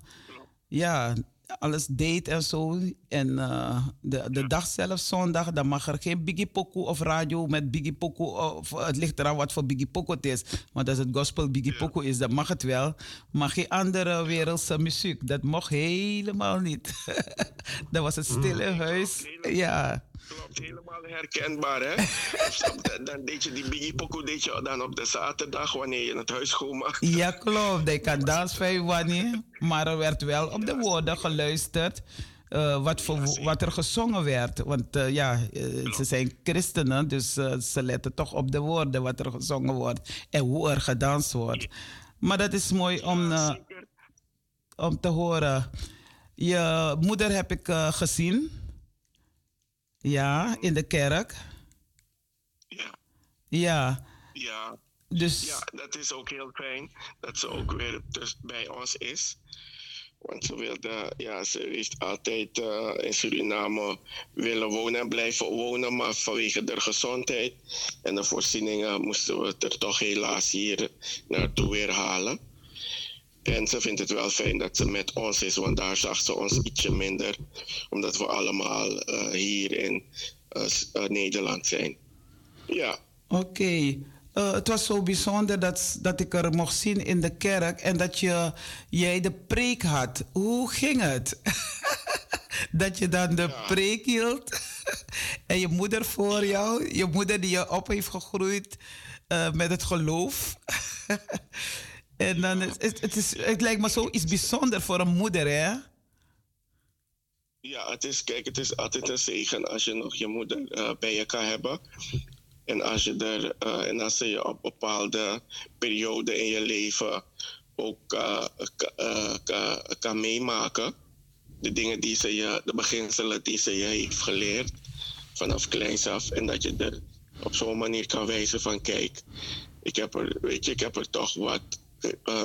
ja, alles deed en zo. En uh, de, de dag zelf, zondag, dan mag er geen Biggie Poku of radio met Biggie Poku. Of, het ligt eraan wat voor Biggie Poku het is. Want als het gospel Biggie ja. Poku is, dan mag het wel. Maar geen andere wereldse muziek. Dat mocht helemaal niet. <laughs> dat was het stille mm, huis. Ja. Klopt, helemaal herkenbaar, hè? dan deed je die Biggie Poku deed je dan op de zaterdag wanneer je het huis schoonmaakt. Ja, klopt. Je kan dansvijf wanneer. Maar er werd wel op de woorden geluisterd. Uh, wat, voor, ja, wat er gezongen werd. Want uh, ja, uh, ze zijn christenen, dus ze letten toch op de woorden wat er gezongen wordt en hoe er gedanst wordt. Maar dat is mooi om, om te horen. Je moeder heb ik gezien. Ja, in de kerk. Ja. Ja. Ja. Dus... Ja, dat is ook heel fijn dat ze ook weer dus bij ons is. Want ze wilde, ja, ze heeft altijd uh, in Suriname willen wonen en blijven wonen, maar vanwege de gezondheid en de voorzieningen moesten we het er toch helaas hier naartoe weer halen. En ze vindt het wel fijn dat ze met ons is, want daar zag ze ons ietsje minder, omdat we allemaal uh, hier in uh, Nederland zijn. Ja. Oké. Okay. Uh, het was zo bijzonder dat, dat ik er mocht zien in de kerk en dat je, jij de preek had. Hoe ging het? <laughs> dat je dan de ja. preek hield <laughs> en je moeder voor jou, je moeder die je op heeft gegroeid uh, met het geloof. <laughs> en dan het, het, is, het lijkt me zoiets bijzonder voor een moeder, hè? Ja, het is, kijk, het is altijd een zegen als je nog je moeder uh, bij je kan hebben. En als je er, uh, en als ze je op bepaalde perioden in je leven ook uh, kan meemaken, de dingen die ze je, de beginselen die ze je heeft geleerd vanaf kleins af, en dat je er op zo'n manier kan wijzen van kijk, ik heb er, weet je, ik heb er toch wat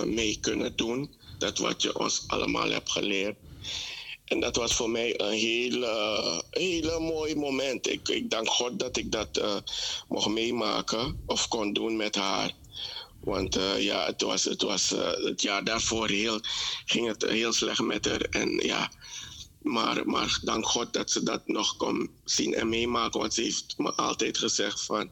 mee kunnen doen, dat wat je ons allemaal hebt geleerd. En dat was voor mij een hele, hele mooi moment. Ik, ik dank God dat ik dat uh, mocht meemaken of kon doen met haar. Want ja, het was, het, was uh, jaar daarvoor heel, ging het heel slecht met haar. En ja, maar, maar dank God dat ze dat nog kon zien en meemaken. Want ze heeft me altijd gezegd van...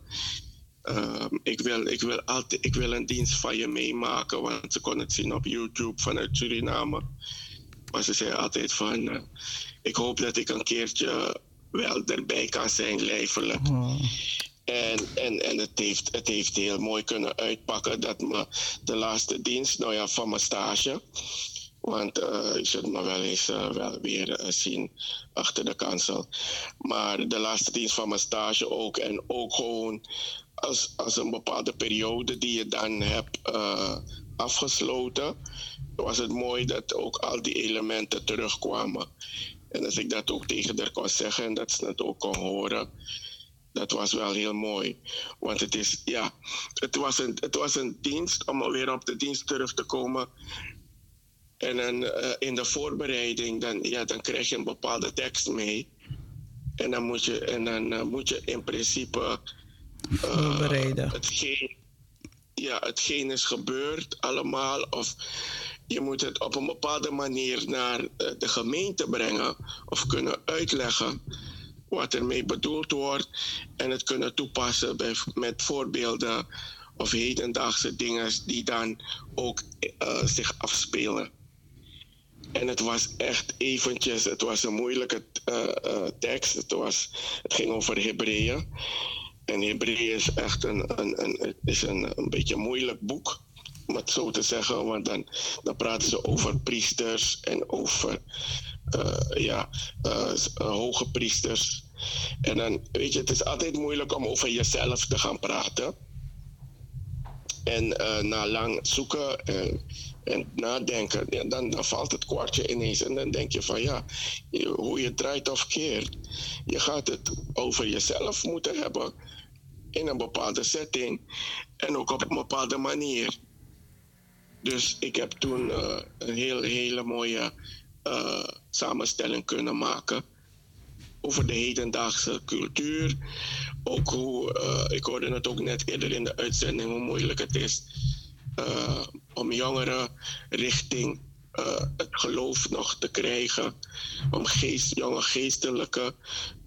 Uh, ik, wil, ik, wil altijd, ik wil een dienst van je meemaken. Want ze kon het zien op YouTube vanuit Suriname. Maar ze zei altijd van, uh, ik hoop dat ik een keertje wel erbij kan zijn, lijfelijk. Oh. En, en, en het, heeft, het heeft heel mooi kunnen uitpakken dat me de laatste dienst, nou ja, van mijn stage. Want uh, je zult me wel eens uh, wel weer zien achter de kansel. Maar de laatste dienst van mijn stage ook. En ook gewoon als, als een bepaalde periode die je dan hebt afgesloten was het mooi dat ook al die elementen terugkwamen. En als ik dat ook tegen haar kon zeggen en dat ze het ook kon horen, dat was wel heel mooi. Want het is, ja, het was een, het was een dienst om weer op de dienst terug te komen. En uh, in de voorbereiding, dan, ja, dan krijg je een bepaalde tekst mee. En dan moet je, en dan, uh, moet je in principe. Uh, Voorbereiden. Hetgeen, ja, hetgeen is gebeurd allemaal. Of je moet het op een bepaalde manier naar eh, de gemeente brengen of kunnen uitleggen wat ermee bedoeld wordt en het kunnen toepassen bij, met voorbeelden of hedendaagse dingen die dan ook uh, zich afspelen. En het was echt eventjes, het was een moeilijke uh, uh, tekst. Het, was, het ging over Hebreeën. En Hebreeën is echt een, is een, een beetje een moeilijk boek, om het zo te zeggen. Want dan, dan praten ze over priesters en over uh, ja, hoge priesters. En dan, weet je, het is altijd moeilijk om over jezelf te gaan praten. En na lang zoeken en en nadenken, dan, dan valt het kwartje ineens. En dan denk je van ja, hoe je draait of keert, je gaat het over jezelf moeten hebben in een bepaalde setting en ook op een bepaalde manier. Dus ik heb toen uh, een heel, hele mooie uh, samenstelling kunnen maken over de hedendaagse cultuur. Ook hoe, uh, ik hoorde het ook net eerder in de uitzending, hoe moeilijk het is om jongeren richting het geloof nog te krijgen, om geest, jonge geestelijke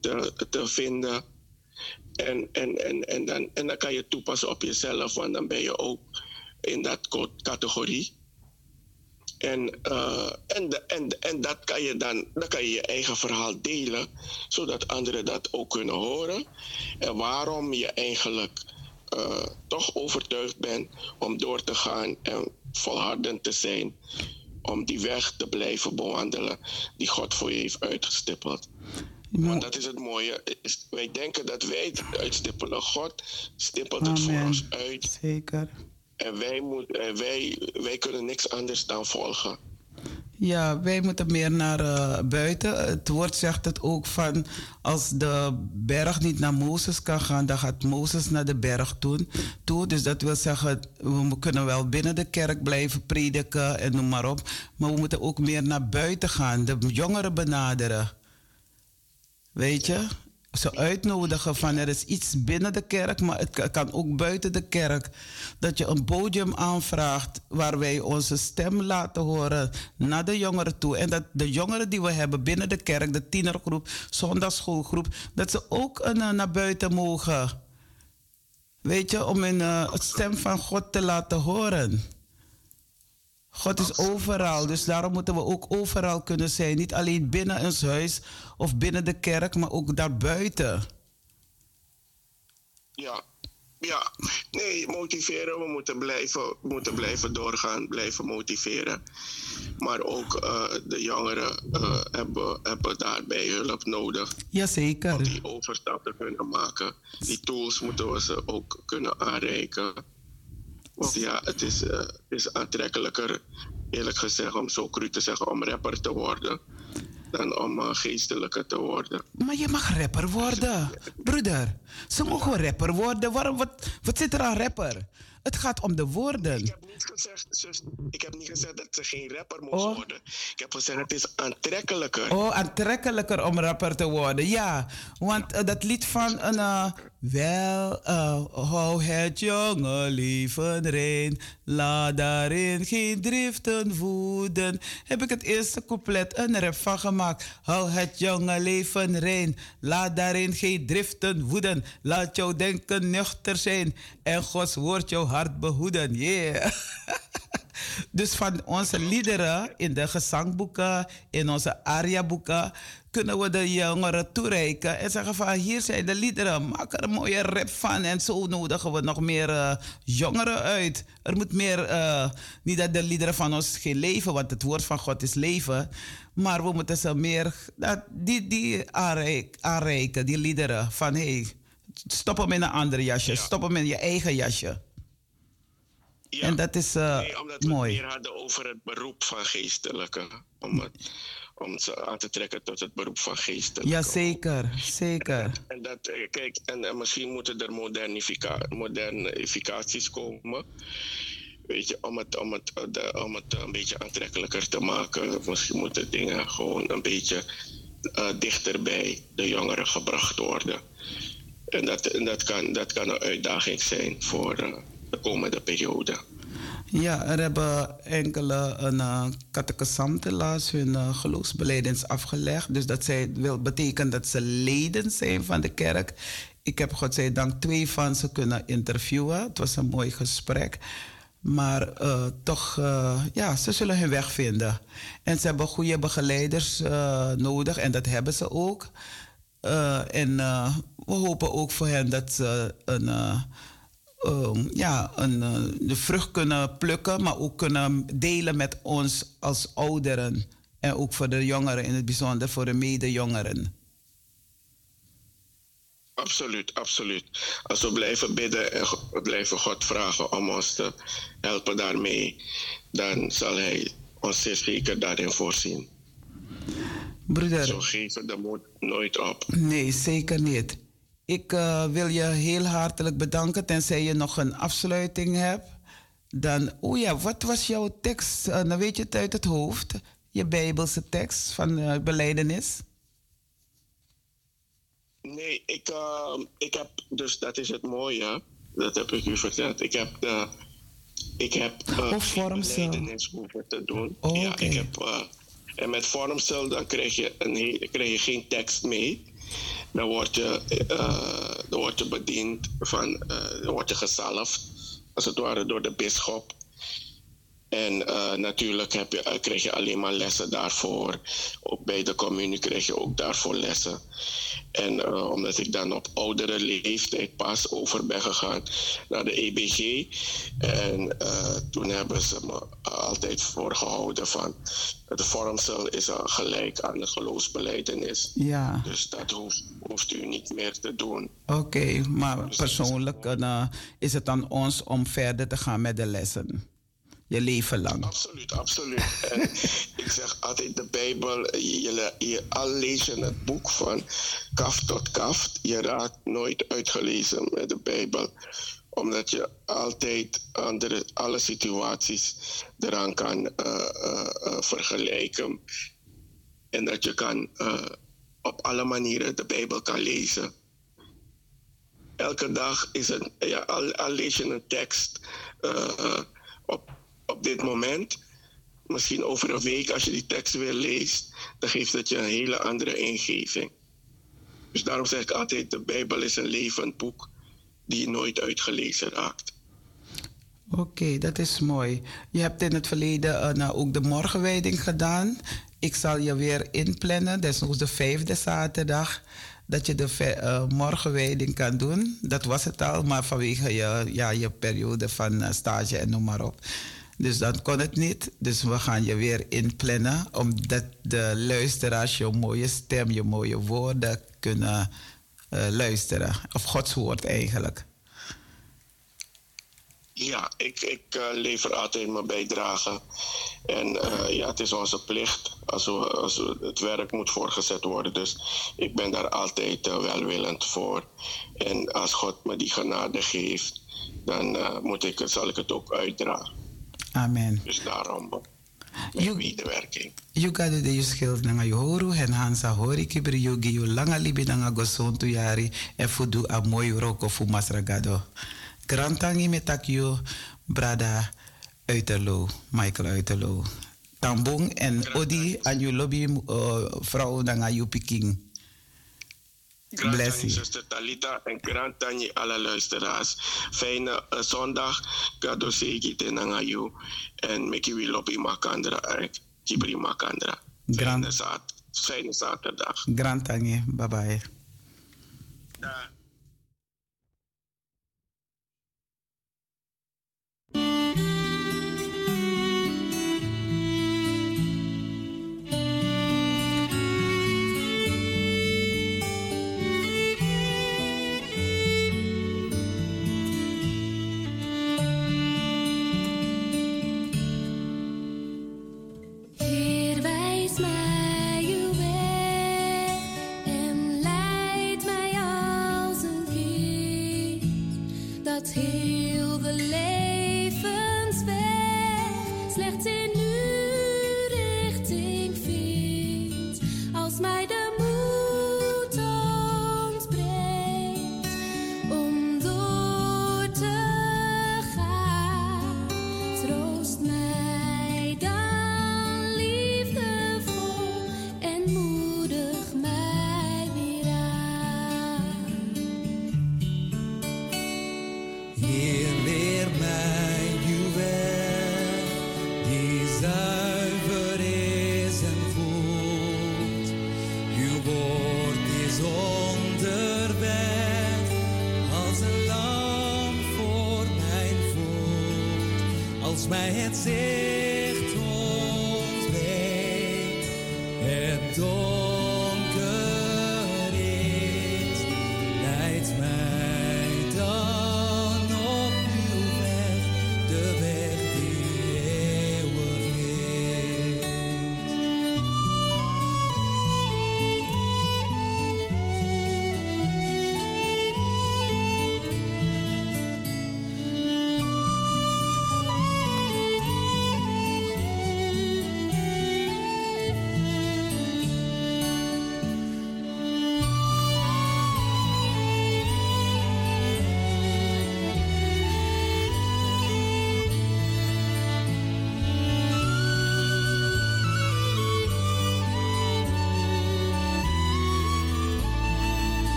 te, te vinden. En, en, en, en, dan, en dan kan je toepassen op jezelf, want dan ben je ook in dat categorie. En, uh, en, en, en dat kan je dan, dan kan je je eigen verhaal delen, zodat anderen dat ook kunnen horen. En waarom je eigenlijk uh, toch overtuigd ben om door te gaan en volhardend te zijn. Om die weg te blijven bewandelen die God voor je heeft uitgestippeld. Want dat is het mooie. Wij denken dat wij het uitstippelen. God stippelt het voor ons uit. Zeker. En wij, moet, wij, wij kunnen niks anders dan volgen. Ja, wij moeten meer naar uh, buiten. Het woord zegt het ook van als de berg niet naar Mozes kan gaan, dan gaat Mozes naar de berg toe. toe. Dus dat wil zeggen, we kunnen wel binnen de kerk blijven prediken en noem maar op. Maar we moeten ook meer naar buiten gaan, de jongeren benaderen. Weet je? ze uitnodigen van er is iets binnen de kerk, maar het kan ook buiten de kerk. Dat je een podium aanvraagt waar wij onze stem laten horen naar de jongeren toe. En dat de jongeren die we hebben binnen de kerk, de tienergroep, zondagschoolgroep, dat ze ook uh, naar buiten mogen. Weet je, om uh, het stem van God te laten horen. God is overal, dus daarom moeten we ook overal kunnen zijn. Niet alleen binnen ons huis of binnen de kerk, maar ook daarbuiten. Ja, ja. Nee, motiveren. We moeten blijven, moeten blijven doorgaan, blijven motiveren. Maar ook uh, de jongeren uh, hebben, hebben daarbij hulp nodig. Jazeker. Om die overstap te kunnen maken. Die tools moeten we ze ook kunnen aanreiken. Ja, het is, uh, het is aantrekkelijker, eerlijk gezegd, om zo cru te zeggen, om rapper te worden. Dan om uh, geestelijker te worden. Maar je mag rapper worden, broeder. Ze mogen rapper worden. Waarom, wat, wat zit er aan rapper? Het gaat om de woorden. Ik heb niet gezegd, zus, ik heb niet gezegd dat ze geen rapper moest oh. worden. Ik heb gezegd het is aantrekkelijker. Oh, aantrekkelijker om rapper te worden. Ja, want uh, dat lied van een. Uh, wel, uh, hou het jonge leven rein. Laat daarin geen driften voeden. Heb ik het eerste couplet een rap van gemaakt. Hou het jonge leven rein. Laat daarin geen driften woeden. Laat jouw denken nuchter zijn. En Gods woord jouw hart behoeden. Yeah. <laughs> dus van onze liederen in de gezangboeken, in onze ariaboeken, kunnen we de jongeren toereiken en zeggen van hier zijn de liederen, maak er een mooie rap van en zo nodigen we nog meer uh, jongeren uit. Er moet meer, uh, niet dat de liederen van ons geen leven, want het woord van God is leven, maar we moeten ze meer, dat, die, die aanreiken, die liederen van hey, stop hem in een ander jasje, ja. stop hem in je eigen jasje. Ja. En dat is uh, nee, omdat mooi. we het meer hadden over het beroep van geestelijke. Om, het, om ze aan te trekken tot het beroep van geestelijke. Ja, zeker. Zeker. En, en dat, kijk, en, en, misschien moeten er modernifica modernificaties komen. Weet je, om het, om, het, de, om het een beetje aantrekkelijker te maken. Misschien moeten dingen gewoon een beetje uh, dichter bij de jongeren gebracht worden. En dat, en dat, kan, dat kan een uitdaging zijn voor uh, de komende periode. Ja, er hebben enkele uh, catechisanten laatst hun uh, geloofsbeleidens afgelegd. Dus dat zij, wil betekent dat ze leden zijn van de kerk. Ik heb godzijdank twee van ze kunnen interviewen. Het was een mooi gesprek. Maar toch, ja, ze zullen hun weg vinden. En ze hebben goede begeleiders nodig en dat hebben ze ook. En we hopen ook voor hen dat ze een um, ja, een, de vrucht kunnen plukken, maar ook kunnen delen met ons als ouderen. En ook voor de jongeren, in het bijzonder voor de medejongeren. Absoluut, absoluut. Als we blijven bidden en blijven God vragen om ons te helpen daarmee, dan zal Hij ons zeker daarin voorzien. Broeder. Zo geven de moed nooit op. Nee, zeker niet. Ik uh, wil je heel hartelijk bedanken, tenzij je nog een afsluiting hebt. Dan, oh ja, wat was jouw tekst? Uh, dan weet je het uit het hoofd. Je Bijbelse tekst van uh, beleidenis. Nee, ik, ik heb, dus dat is het mooie. Dat heb ik u verteld. Ik heb de, ik heb uh, beleidenis hoeven te doen. Oh, ja, ik heb, en met vormcel dan krijg je, een, krijg geen tekst mee dan word je, uh, dan je bediend, van, uh, dan word je gezalfd, als het ware, door de bisschop. En uh, natuurlijk heb je, krijg je alleen maar lessen daarvoor. Ook bij de communie krijg je ook daarvoor lessen. En uh, omdat ik dan op oudere leeftijd pas over ben gegaan naar de EBG. En toen hebben ze me altijd voorgehouden van het vormsel is gelijk aan de geloofsbeleidenis. Ja. Dus dat hoeft, hoeft u niet meer te doen. Oké, okay, maar dus persoonlijk is, is het aan ons om verder te gaan met de lessen je leven lang. Absoluut, absoluut. <laughs> en ik zeg altijd de Bijbel, je, al lees je het boek van kaf tot kaf, je raakt nooit uitgelezen met de Bijbel omdat je altijd andere, alle situaties eraan kan uh, uh, uh, vergelijken. En dat je kan op alle manieren de Bijbel kan lezen. Elke dag is het, ja, al, al lees je een tekst op op dit moment. Misschien over een week, als je die tekst weer leest, dan geeft het je een hele andere ingeving. Dus daarom zeg ik altijd: de Bijbel is een levend boek die nooit uitgelezen raakt. Oké, dat is mooi. Je hebt in het verleden uh, nou ook de morgenwijding gedaan. Ik zal je weer inplannen, desnoods de vijfde zaterdag, dat je de uh, morgenwijding kan doen. Dat was het al, maar vanwege je, ja, je periode van uh, stage en noem maar op. Dus dan kon het niet. Dus we gaan je weer inplannen. Omdat de luisteraars je mooie stem, je mooie woorden kunnen uh, luisteren. Of Gods woord eigenlijk. Ja, ik, ik uh, lever altijd mijn bijdrage. En uh, ja, het is onze plicht als, als het werk moet voorgezet worden. Dus ik ben daar altijd welwillend voor. En als God me die genade geeft, dan moet ik, zal ik het ook uitdragen. Amen. Dus daarom you, medewerking. Yuga de de schil nanga yohoru en hansa hori kibri yugi yu langa libi nanga gosontu yari e fudu a moy roko fu masragado. Grantangi metak yu brada Uiterlo, Michael Uiterlo. Tambong en Odi aan je lobby uh, vrouw nanga yu piking. Grantani, zuster Talita en Grantani alle luisteraars. Fijne uh, zondag. Gado segi te nangayu. En meki wilopi makandra. Kibri makandra. Fijne, zat, fijne zaterdag. Grantani, bye bye. Da. tears. My mij het.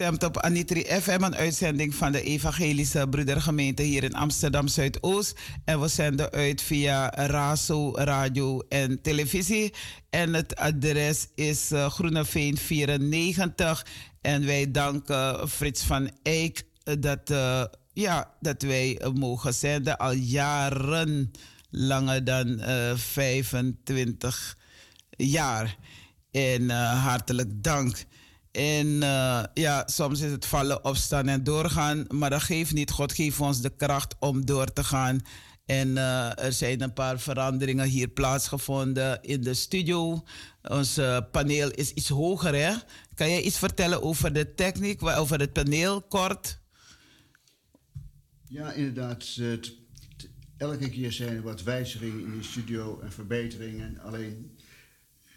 Stemt op Anitri FM, een uitzending van de Evangelische Broedergemeente hier in Amsterdam Zuidoost. En we zenden uit via RASO, radio en televisie. En het adres is uh, Groeneveen 94. En wij danken Frits van Eyck dat, uh, ja, dat wij mogen zenden al jaren langer dan uh, 25 jaar. En hartelijk dank. En uh, ja, soms is het vallen, opstaan en doorgaan. Maar dat geeft niet. God geeft ons de kracht om door te gaan. En uh, er zijn een paar veranderingen hier plaatsgevonden in de studio. Ons uh, paneel is iets hoger, hè? Kan jij iets vertellen over de techniek, over het paneel, kort? Ja, inderdaad. Het, elke keer zijn er wat wijzigingen in de studio en verbeteringen. Alleen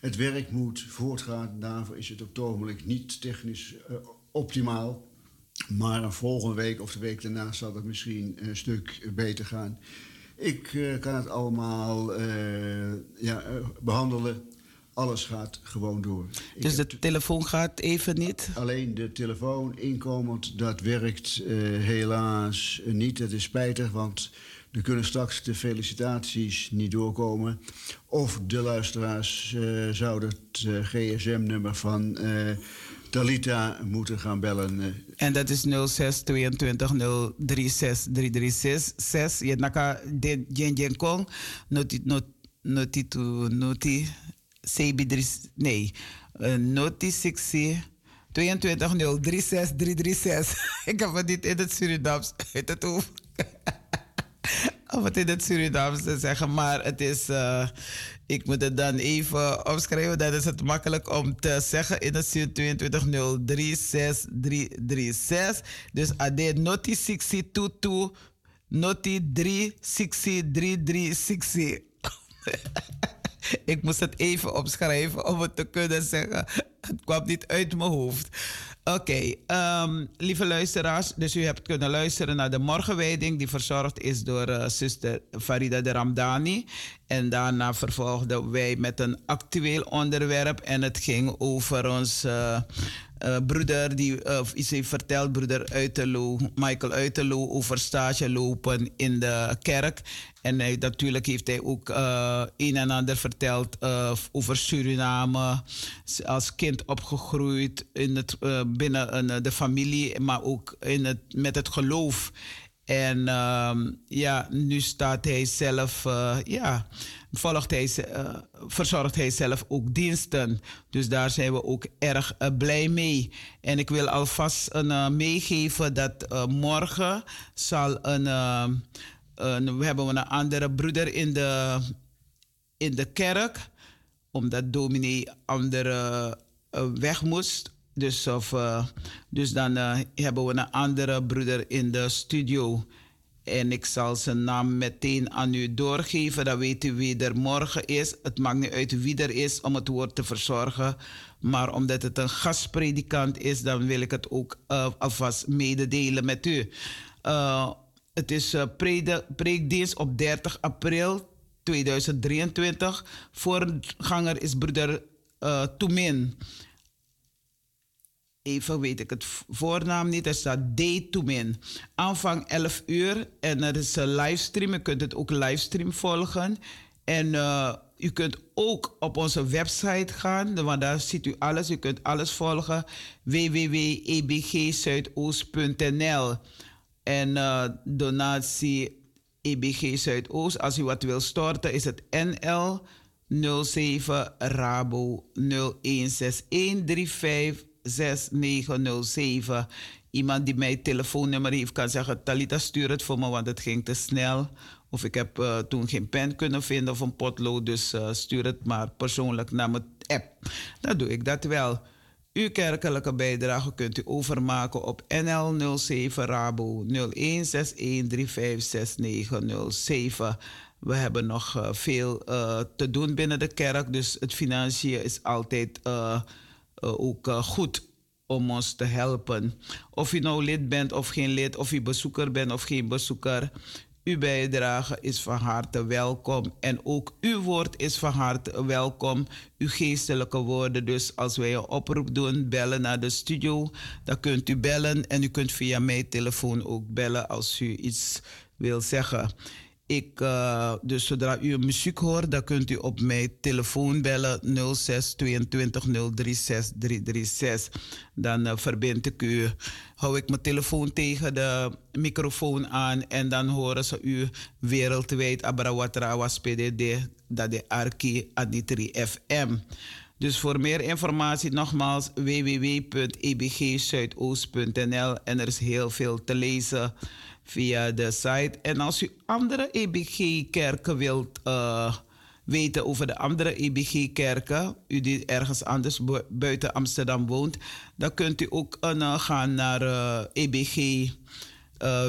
het werk moet voortgaan. Daarvoor is het op het ogenblik niet technisch uh, optimaal. Maar een volgende week of de week daarna zal het misschien een stuk beter gaan. Ik uh, kan het allemaal uh, ja, behandelen. Alles gaat gewoon door. Dus de telefoon gaat even niet? Alleen de telefoon inkomend, dat werkt helaas niet. Het is spijtig, want er kunnen straks de felicitaties niet doorkomen. Of de luisteraars uh, zouden het uh, gsm-nummer van uh, Talita moeten gaan bellen. En dat is 06 22 036 336 Je naka Jen Jen Kong. CB3 nee. Noti 60 22 036 336. Ik heb het niet in het Surinaams uit het hoofd. <laughs> Of het in het Surinaams te zeggen, maar het is. Uh, ik moet het dan even opschrijven. Dan is het makkelijk om te zeggen in het 22036 Dus AD Noti 62 Noti 3, 60, 3360. Ik moest het even opschrijven om het te kunnen zeggen. Het kwam niet uit mijn hoofd. Oké, ehm, lieve luisteraars, dus u hebt kunnen luisteren naar de morgenwijding die verzorgd is door uh, zuster Farida de Ramdani. En daarna vervolgden wij met een actueel onderwerp en het ging over ons uh, uh, broeder, die uh, iets heeft verteld, broeder Michael Uiterloo, over stage lopen in de kerk. En hij, natuurlijk heeft hij ook uh, een en ander verteld over Suriname. Als kind opgegroeid in het, binnen de familie, maar ook in het, met het geloof. En uh, ja, nu staat hij zelf, uh, ja, volgt hij, uh, verzorgt hij zelf ook diensten. Dus daar zijn we ook erg uh, blij mee. En ik wil alvast een, meegeven dat morgen zal een, een, we hebben een andere broeder in de, in de kerk, omdat dominee andere weg moest. Dus, of, uh, dus dan uh, hebben we een andere broeder in de studio. En ik zal zijn naam meteen aan u doorgeven. Dan weet u wie er morgen is. Het maakt niet uit wie er is om het woord te verzorgen. Maar omdat het een gastpredikant is, dan wil ik het ook uh, alvast mededelen met u. het is preekdienst op 30 april 2023. Voorganger is broeder Toemin even weet ik het voornaam niet, er staat Day to Min. Aanvang 11 uur en er is een livestream. U kunt het ook livestream volgen. En uh, u kunt ook op onze website gaan, want daar ziet u alles. U kunt alles volgen. www.ebgzuidoost.nl En uh, donatie EBG Zuidoost. Als u wat wil storten is het NL 07 Rabo 016135 6907. Iemand die mijn telefoonnummer heeft kan zeggen: Talita, stuur het voor me, want het ging te snel. Of ik heb uh, toen geen pen kunnen vinden of een potlood, dus uh, stuur het maar persoonlijk naar mijn app. Dan doe ik dat wel. Uw kerkelijke bijdrage kunt u overmaken op NL07 Rabo 0161356907. We hebben nog uh, veel te doen binnen de kerk, dus het financiën is altijd ook uh, goed om ons te helpen. Of u nou lid bent of geen lid, of u bezoeker bent of geen bezoeker. Uw bijdrage is van harte welkom. En ook uw woord is van harte welkom. Uw geestelijke woorden. Dus als wij een oproep doen, bellen naar de studio. Dan kunt u bellen. En u kunt via mijn telefoon ook bellen als u iets wil zeggen. Ik, uh, dus zodra u muziek hoort, dan kunt u op mijn telefoon bellen 06 22 036 336. Dan uh, verbind ik u, hou ik mijn telefoon tegen de microfoon aan en dan horen ze u wereldwijd Abrawatra PDD, dat de Arki Aditri FM. Dus voor meer informatie nogmaals www.ebgzuidoost.nl en er is heel veel te lezen via de site. En als u andere EBG-kerken wilt uh, weten over de andere EBG-kerken, u die ergens anders buiten Amsterdam woont, dan kunt u ook uh, gaan naar uh, EBG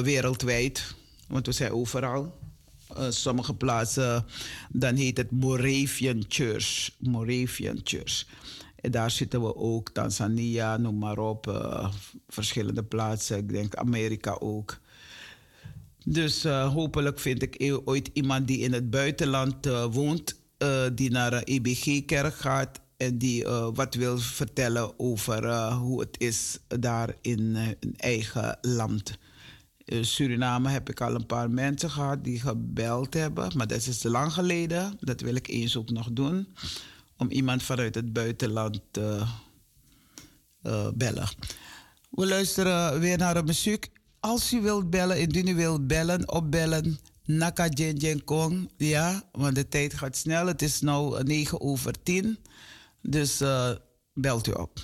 wereldwijd. Want we zijn overal. sommige plaatsen, dan heet het Moravian Church. Moravian Church. En daar zitten we ook, Tanzania, noem maar op, verschillende plaatsen. Ik denk Amerika ook. Dus uh, hopelijk vind ik ooit iemand die in het buitenland uh, woont, uh, die naar een EBG-kerk gaat en die wat wil vertellen over hoe het is daar in hun eigen land. Suriname heb ik al een paar mensen gehad die gebeld hebben, maar dat is te lang geleden. Dat wil ik eens ook nog doen, om iemand vanuit het buitenland te bellen. We luisteren weer naar de muziek. Als u wilt bellen, indien u wilt bellen, opbellen. Naka Jen Kong. Ja, want de tijd gaat snel. Het is nu 9 over 10. Dus uh, belt u op.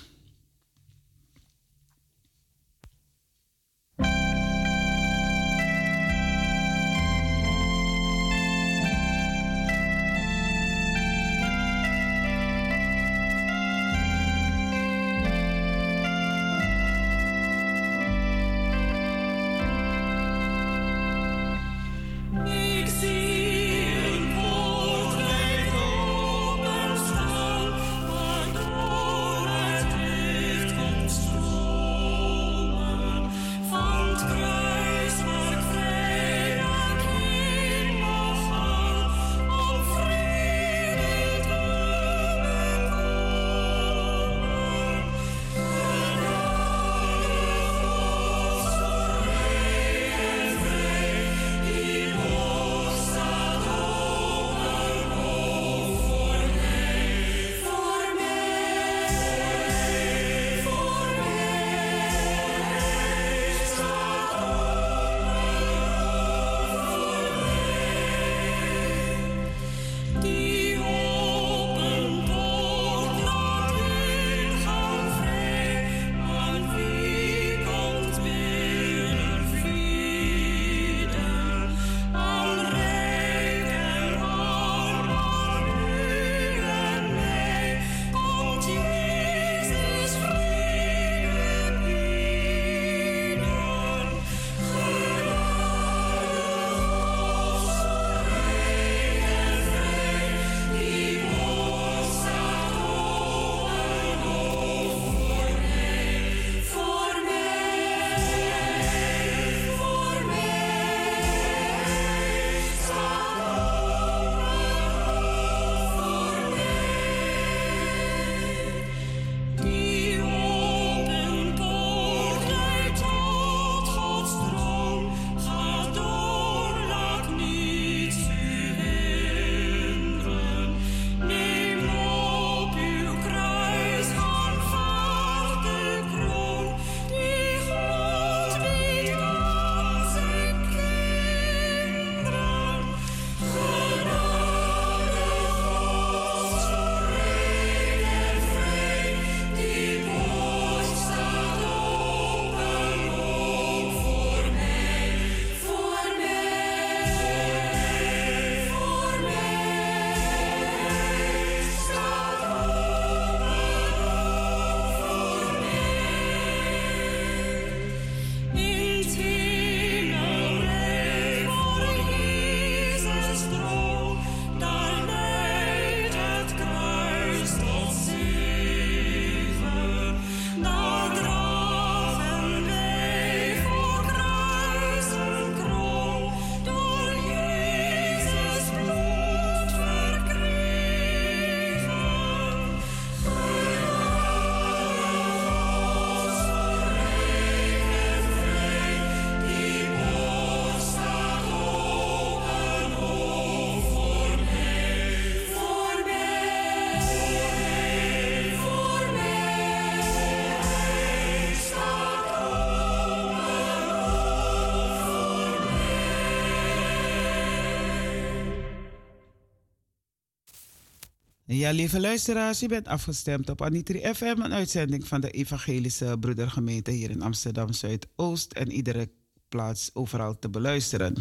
Ja, lieve luisteraars, u bent afgestemd op Anitri FM, een uitzending van de Evangelische Broedergemeente hier in Amsterdam Zuidoost en iedere plaats overal te beluisteren.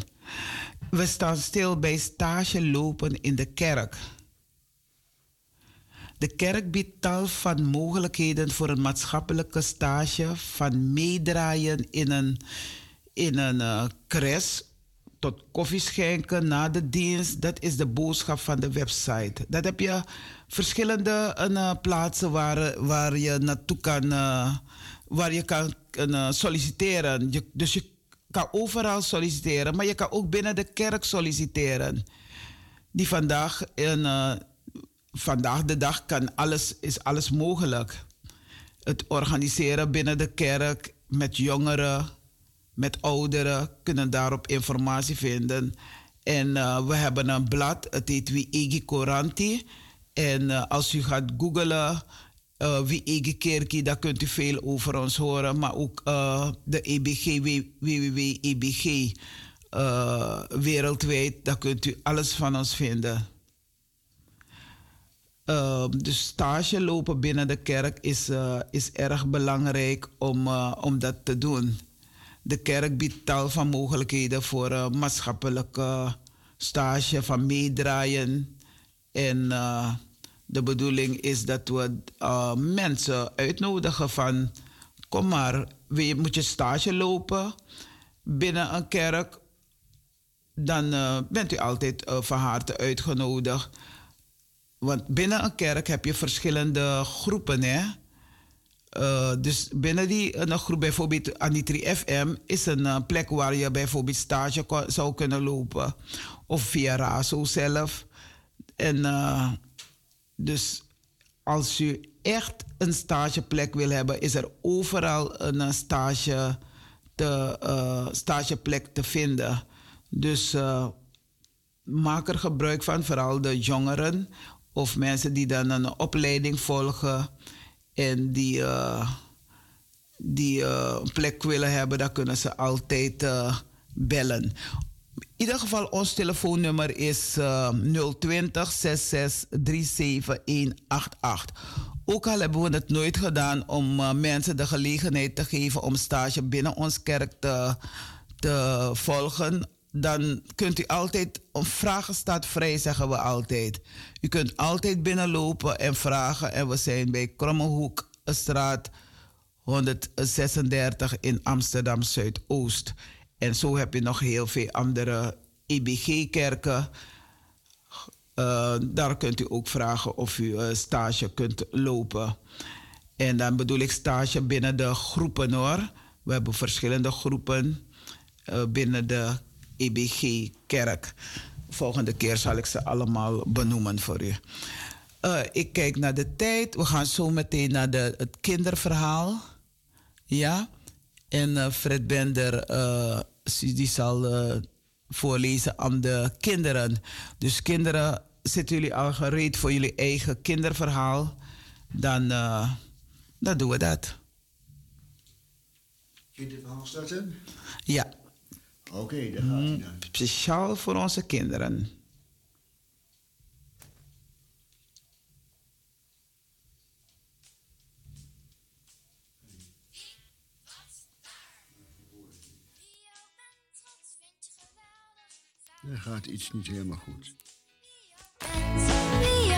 We staan stil bij stage lopen in de kerk. De kerk biedt tal van mogelijkheden voor een maatschappelijke stage, van meedraaien in een, in een uh, tot koffie schenken na de dienst. Dat is de boodschap van de website. Dat heb je verschillende uh, plaatsen waar, waar je naartoe kan, uh, waar je kan solliciteren. Je, dus je kan overal solliciteren, maar je kan ook binnen de kerk solliciteren. Die vandaag, in, vandaag de dag kan alles, is alles mogelijk. Het organiseren binnen de kerk met jongeren met ouderen kunnen daarop informatie vinden. En uh, we hebben een blad, het heet Wie. En uh, als u gaat googlen uh, Wie dan kunt u veel over ons horen. Maar ook de EBG, www.ebg wereldwijd, daar kunt u alles van ons vinden. dus stage lopen binnen de kerk is, is erg belangrijk om, om dat te doen. De kerk biedt tal van mogelijkheden voor uh, maatschappelijke stage, van meedraaien. En uh, de bedoeling is dat we uh, mensen uitnodigen van... kom maar, je, moet je stage lopen binnen een kerk... dan bent u altijd van harte uitgenodigd. Want binnen een kerk heb je verschillende groepen, hè? Uh, dus binnen die een groep, bijvoorbeeld Anitri FM, is een uh, plek waar je bijvoorbeeld stage zou kunnen lopen. Of via RASO zelf. En dus als je echt een stageplek wil hebben, is er overal een stage te, stageplek te vinden. Dus maak er gebruik van, vooral de jongeren of mensen die dan een opleiding volgen en die, uh, die uh, een plek willen hebben, dan kunnen ze altijd uh, bellen. In ieder geval, ons telefoonnummer is 020 66 37188. Ook al hebben we het nooit gedaan om mensen de gelegenheid te geven om stage binnen ons kerk te, te volgen dan kunt u altijd, een vragen staat vrij, zeggen we altijd. U kunt altijd binnenlopen en vragen. En we zijn bij Krommehoek, straat 136 in Amsterdam Zuidoost. En zo heb je nog heel veel andere EBG-kerken. Uh, daar kunt u ook vragen of u uh, stage kunt lopen. En dan bedoel ik stage binnen de groepen hoor. We hebben verschillende groepen uh, binnen de EBG-kerk. Volgende keer zal ik ze allemaal benoemen voor u. Uh, ik kijk naar de tijd. We gaan zo meteen naar de, het kinderverhaal. Ja. En uh, Fred Bender uh, die zal voorlezen aan de kinderen. Dus kinderen, zitten jullie al gereed voor jullie eigen kinderverhaal? Dan, dan doen we dat. Kinderverhaal starten? Ja. Oké, okay, daar gaat hij dan. Speciaal voor onze kinderen. Er gaat iets niet helemaal goed. Wie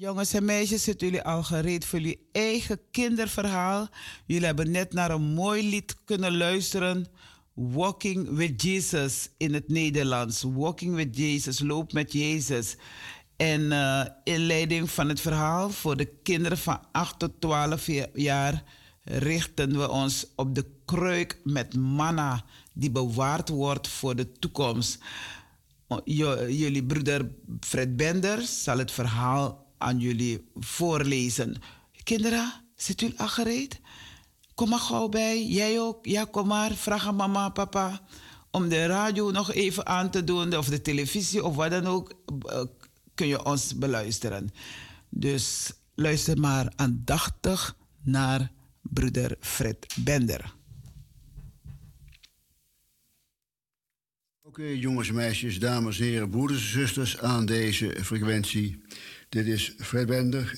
Jongens en meisjes, zitten jullie al gereed voor jullie eigen kinderverhaal? Jullie hebben net naar een mooi lied kunnen luisteren. Walking with Jesus in het Nederlands. Walking with Jesus, loop met Jezus. En uh, inleiding van het verhaal voor de kinderen van 8 tot 12 jaar richten we ons op de kruik met manna die bewaard wordt voor de toekomst. Jullie broeder Fred Bender zal het verhaal aan jullie voorlezen. Kinderen, zit u al gereed? Kom maar gauw bij. Jij ook? Ja, kom maar. Vraag aan mama, papa. Om de radio nog even aan te doen, of de televisie of wat dan ook, eh, kun je ons beluisteren. Dus luister maar aandachtig naar broeder Fred Bender. Oké, jongens en meisjes, dames en heren, broeders en zusters aan deze frequentie. Dit is Fred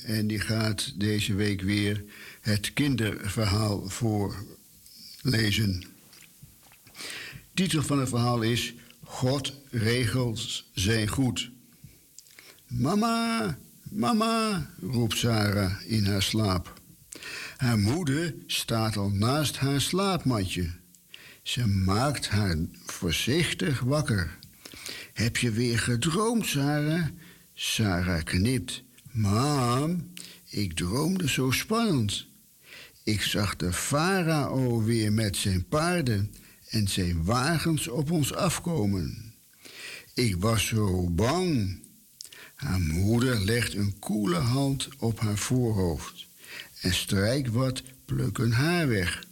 en die gaat deze week weer het kinderverhaal voorlezen. Titel van het verhaal is God regels zijn goed. Mama, mama, roept Sarah in haar slaap. Haar moeder staat al naast haar slaapmatje. Ze maakt haar voorzichtig wakker. Heb je weer gedroomd, Sarah? Sarah knipt. Mam, ik droomde zo spannend. Ik zag de farao weer met zijn paarden en zijn wagens op ons afkomen. Ik was zo bang. Haar moeder legt een koele hand op haar voorhoofd en strijkt wat plukken haar weg.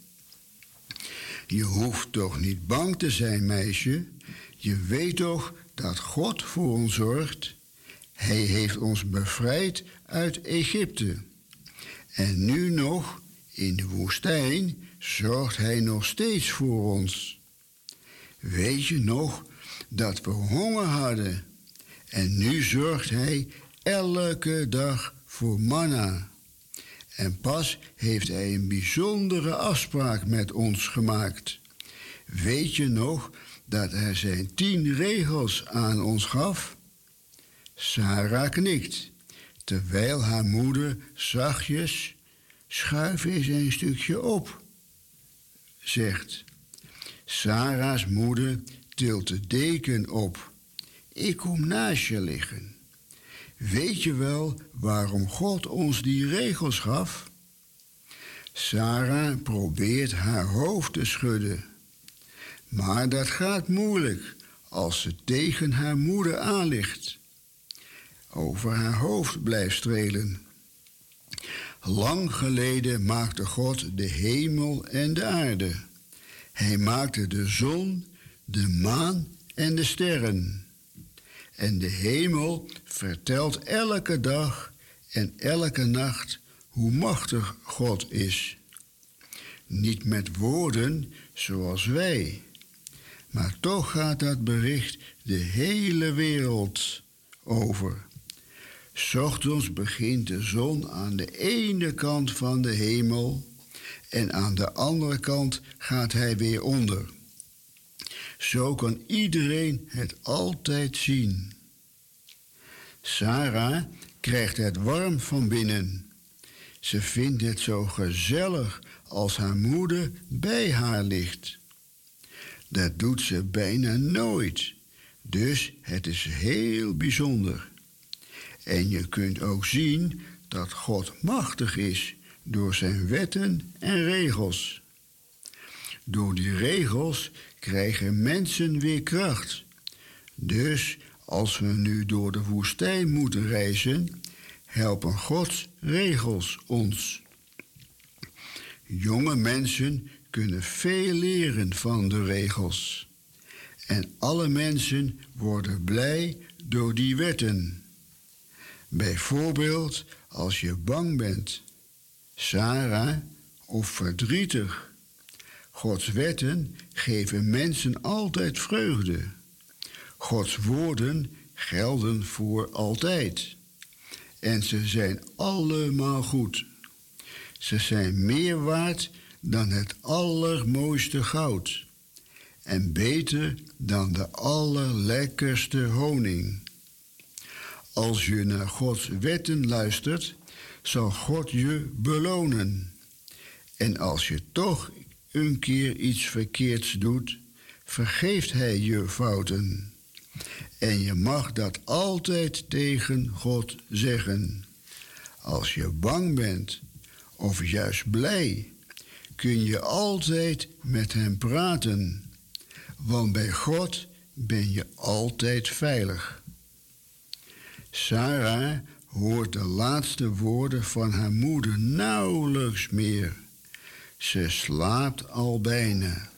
Je hoeft toch niet bang te zijn, meisje. Je weet toch dat God voor ons zorgt. Hij heeft ons bevrijd uit Egypte. En nu nog, in de woestijn, zorgt Hij nog steeds voor ons. Weet je nog dat we honger hadden? En nu zorgt Hij elke dag voor manna. En pas heeft Hij een bijzondere afspraak met ons gemaakt. Weet je nog dat Hij zijn tien regels aan ons gaf? Sarah knikt, terwijl haar moeder zachtjes, schuif eens een stukje op, zegt. Sarah's moeder tilt de deken op. Ik kom naast je liggen. Weet je wel waarom God ons die regels gaf? Sarah probeert haar hoofd te schudden. Maar dat gaat moeilijk als ze tegen haar moeder aanligt over haar hoofd blijft strelen. Lang geleden maakte God de hemel en de aarde. Hij maakte de zon, de maan en de sterren. En de hemel vertelt elke dag en elke nacht hoe machtig God is. Niet met woorden zoals wij, maar toch gaat dat bericht de hele wereld over. Ochtends begint de zon aan de ene kant van de hemel en aan de andere kant gaat hij weer onder. Zo kan iedereen het altijd zien. Sarah krijgt het warm van binnen. Ze vindt het zo gezellig als haar moeder bij haar ligt. Dat doet ze bijna nooit, dus het is heel bijzonder. En je kunt ook zien dat God machtig is door zijn wetten en regels. Door die regels krijgen mensen weer kracht. Dus als we nu door de woestijn moeten reizen, helpen Gods regels ons. Jonge mensen kunnen veel leren van de regels. En alle mensen worden blij door die wetten. Bijvoorbeeld als je bang bent, Sarah of verdrietig. Gods wetten geven mensen altijd vreugde. Gods woorden gelden voor altijd. En ze zijn allemaal goed. Ze zijn meer waard dan het allermooiste goud. En beter dan de allerlekkerste honing. Als je naar Gods wetten luistert, zal God je belonen. En als je toch een keer iets verkeerds doet, vergeeft Hij je fouten. En je mag dat altijd tegen God zeggen. Als je bang bent of juist blij, kun je altijd met Hem praten. Want bij God ben je altijd veilig. Sarah hoort de laatste woorden van haar moeder nauwelijks meer. Ze slaapt al bijna,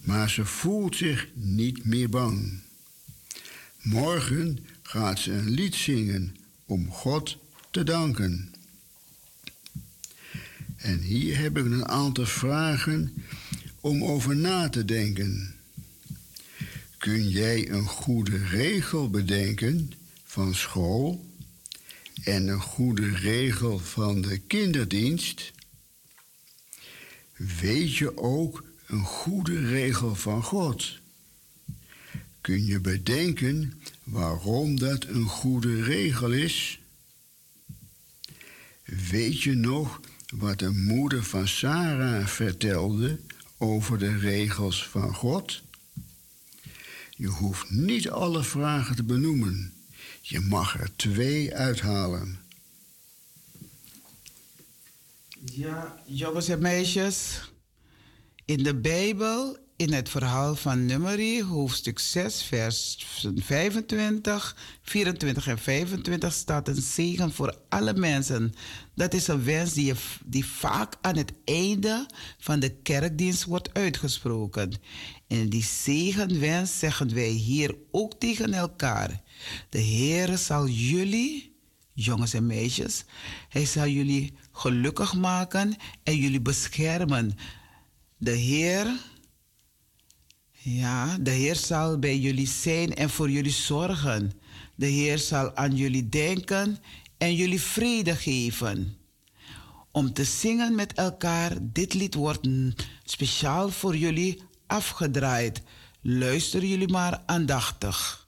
maar ze voelt zich niet meer bang. Morgen gaat ze een lied zingen om God te danken. En hier heb ik een aantal vragen om over na te denken. Kun jij een goede regel bedenken van school en een goede regel van de kinderdienst? Weet je ook een goede regel van God? Kun je bedenken waarom dat een goede regel is? Weet je nog wat de moeder van Sarah vertelde over de regels van God? Je hoeft niet alle vragen te benoemen. Je mag er twee uithalen. Ja, jongens en meisjes. In de Bijbel, in het verhaal van Numeri, hoofdstuk 6, vers 25, 24 en 25, staat een zegen voor alle mensen. Dat is een wens die, je, die vaak aan het einde van de kerkdienst wordt uitgesproken. En die zegenwens zeggen wij hier ook tegen elkaar. De Heer zal jullie, jongens en meisjes, Hij zal jullie gelukkig maken en jullie beschermen. De Heer, ja, de Heer zal bij jullie zijn en voor jullie zorgen. De Heer zal aan jullie denken en jullie vrede geven. Om te zingen met elkaar, dit lied wordt speciaal voor jullie afgedraaid. Luister jullie maar aandachtig.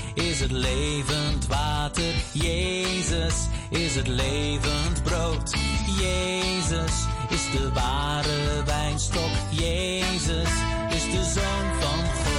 is het levend water. Jezus is het levend brood. Jezus is de ware wijnstok. Jezus is de zoon van God.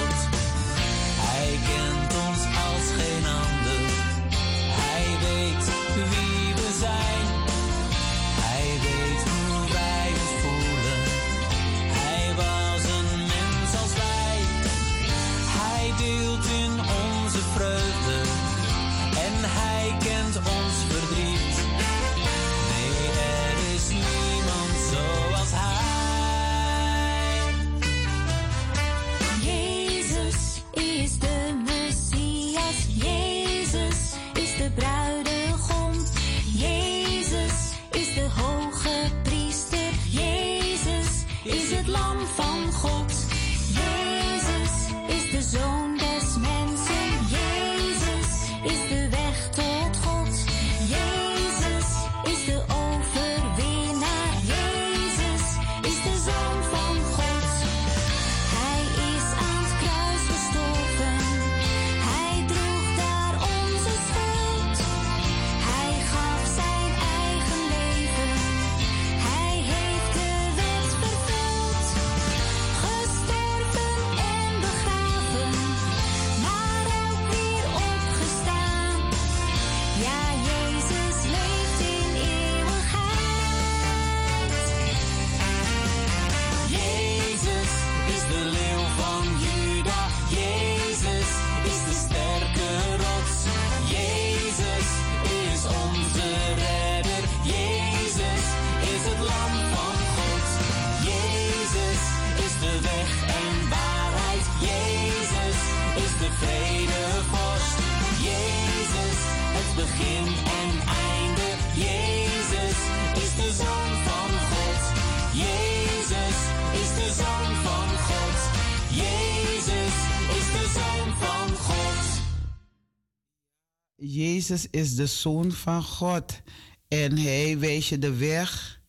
Jezus is de Zoon van God. En hij wijst je de weg.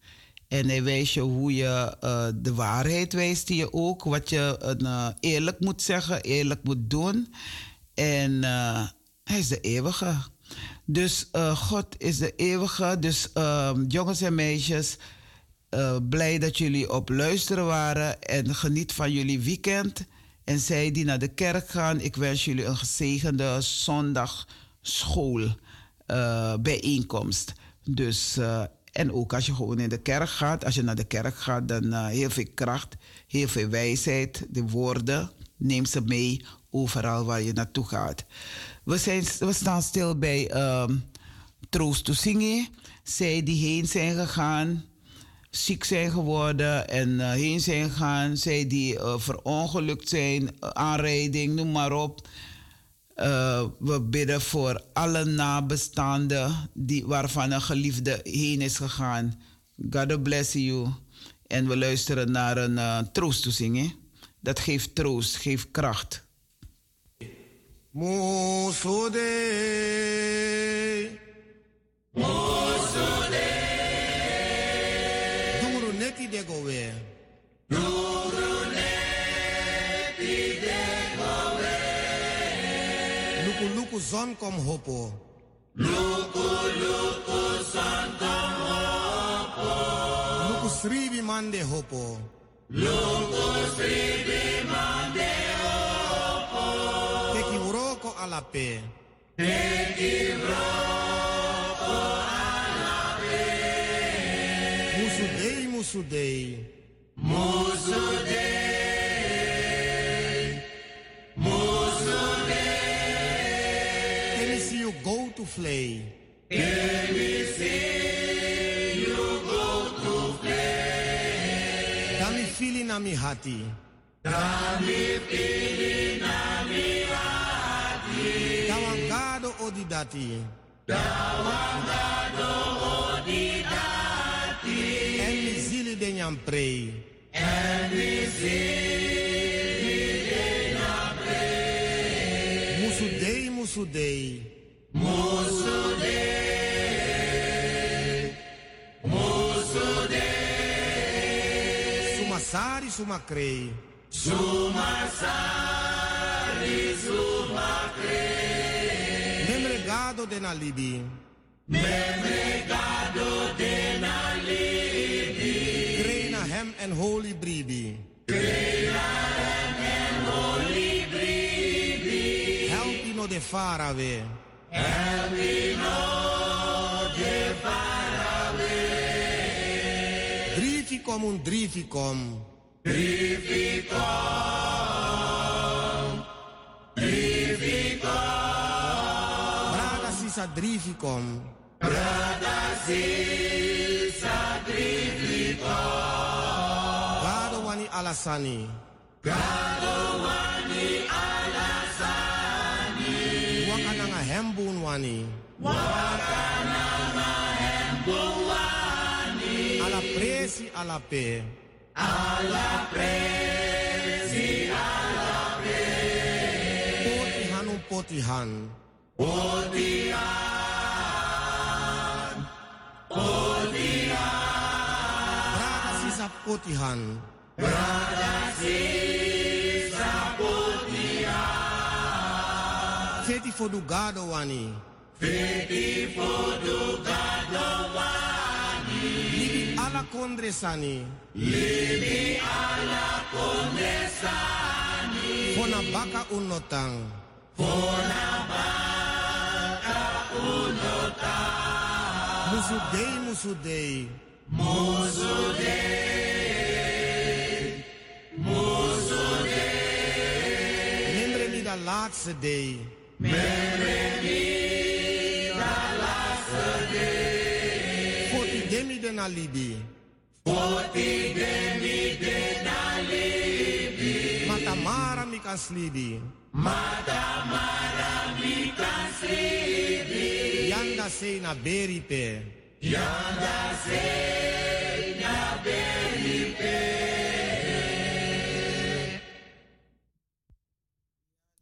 En hij wijst je hoe je eh, de waarheid wijst je ook. Wat je eh, eerlijk moet zeggen, eerlijk moet doen. En eh, hij is de eeuwige. Dus God is de eeuwige. Dus ehm, jongens en meisjes, blij dat jullie op luisteren waren. En geniet van jullie weekend. En zij die naar de kerk gaan, ik wens jullie een gezegende zondag school eh, bijeenkomst. Dus, eh, en ook als je gewoon in de kerk gaat, als je naar de kerk gaat, dan eh, heel veel kracht, heel veel wijsheid, de woorden, neem ze mee overal waar je naartoe gaat. We, zijn, we staan stil bij ehm Troost to Zingen. Zij die heen zijn gegaan, ziek zijn geworden en heen zijn gegaan. Zij die eh, verongelukt zijn, aanrijding, noem maar op. Eh, we bidden voor alle nabestaanden die, waarvan een geliefde heen is gegaan. God bless you. En we luisteren naar een uh, troosttoezing. Dat geeft troost, geeft kracht. Luku zon kom hopo. Luku luku zon kom hopo. Luku sribi mande hopo. Luku sribi mande hopo. Teki uroko alape. Teki uroko alape. Musudei. Musudei. Musudei. To flay? Can you go to flay? Dami fili na mi hati. Dami fili na mi hati. Tawangado odidati. Tawangado odidati. En mi zili de nyamprei. En mi zili de nyamprei. Musudei, musudei. Musudei. Sumasari, sumakrei. Sumasari, sumakrei. Memregado de nalibi. Memregado de nalibi. Greina hem en holy bribi. Greina hem en holy bribi. Help ino de farawe. Help ino de farawe. Drificom un drificom. Drificom. Drificom. Braga sisa drificom. Braga sisa drificom. Gado wani alasani. Gado wani alasani. Wakana nga hembun wani. Wakana nga hembun wani. Ala presi ala pe. Ala presi ala pe. Potihan un potihan. Potihan. Potihan. Braga sisa potihan. Braga sisa Feti fodugado wani. Feti fodugado wani. Ala kondresani. Libi ala kondresani. Fona baka unotang. Fona baka unotang. Musudei, musudei. Musudei. Laatste day. Foti demi de na libi. Foti demi de na libi. Matamara mi kan slibi. Matamara mi kan slibi. Yanda sei na beripe. Yanda sei na beripe.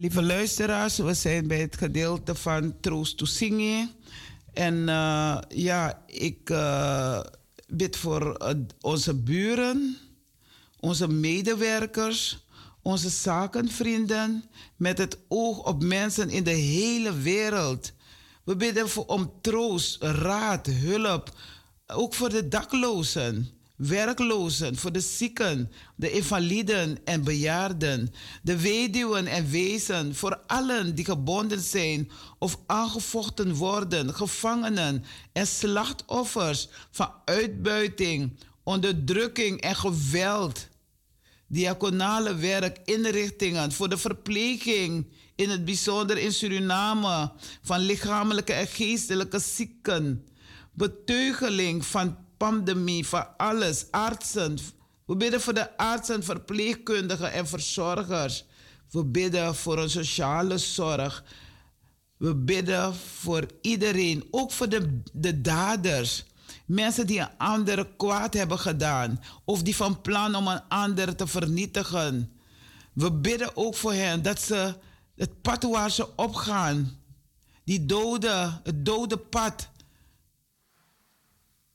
Lieve luisteraars, we zijn bij het gedeelte van Troost to Zingen. En eh, ja, ik eh, bid voor eh, onze buren, onze medewerkers, onze zakenvrienden, met het oog op mensen in de hele wereld. We bidden voor, om troost, raad, hulp, ook voor de daklozen, werklozen, voor de zieken, de invaliden en bejaarden, de weduwen en wezen, voor allen die gebonden zijn of aangevochten worden, gevangenen en slachtoffers van uitbuiting, onderdrukking en geweld. Diaconale werk, inrichtingen voor de verpleging, in het bijzonder in Suriname, van lichamelijke en geestelijke zieken beteugeling van pandemie, van alles, artsen. We bidden voor de artsen, verpleegkundigen en verzorgers. We bidden voor een sociale zorg. We bidden voor iedereen, ook voor de, de daders. Mensen die een ander kwaad hebben gedaan of die van plan om een ander te vernietigen. We bidden ook voor hen dat ze het pad waar ze opgaan, die dode, het dode pad,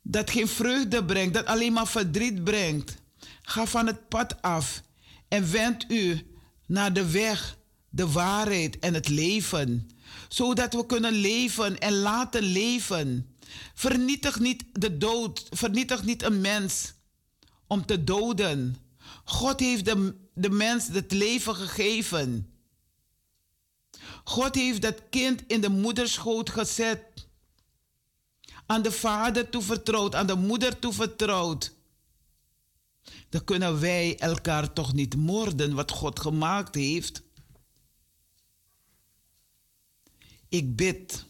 dat geen vreugde brengt, dat alleen maar verdriet brengt. Ga van het pad af en wend u naar de weg, de waarheid en het leven, zodat we kunnen leven en laten leven. Vernietig niet de dood, vernietig niet een mens om te doden. God heeft de, de mens het leven gegeven. God heeft dat kind in de moederschoot gezet aan de vader toevertrouwd, aan de moeder toevertrouwd. Dan kunnen wij elkaar toch niet moorden wat God gemaakt heeft. Ik bid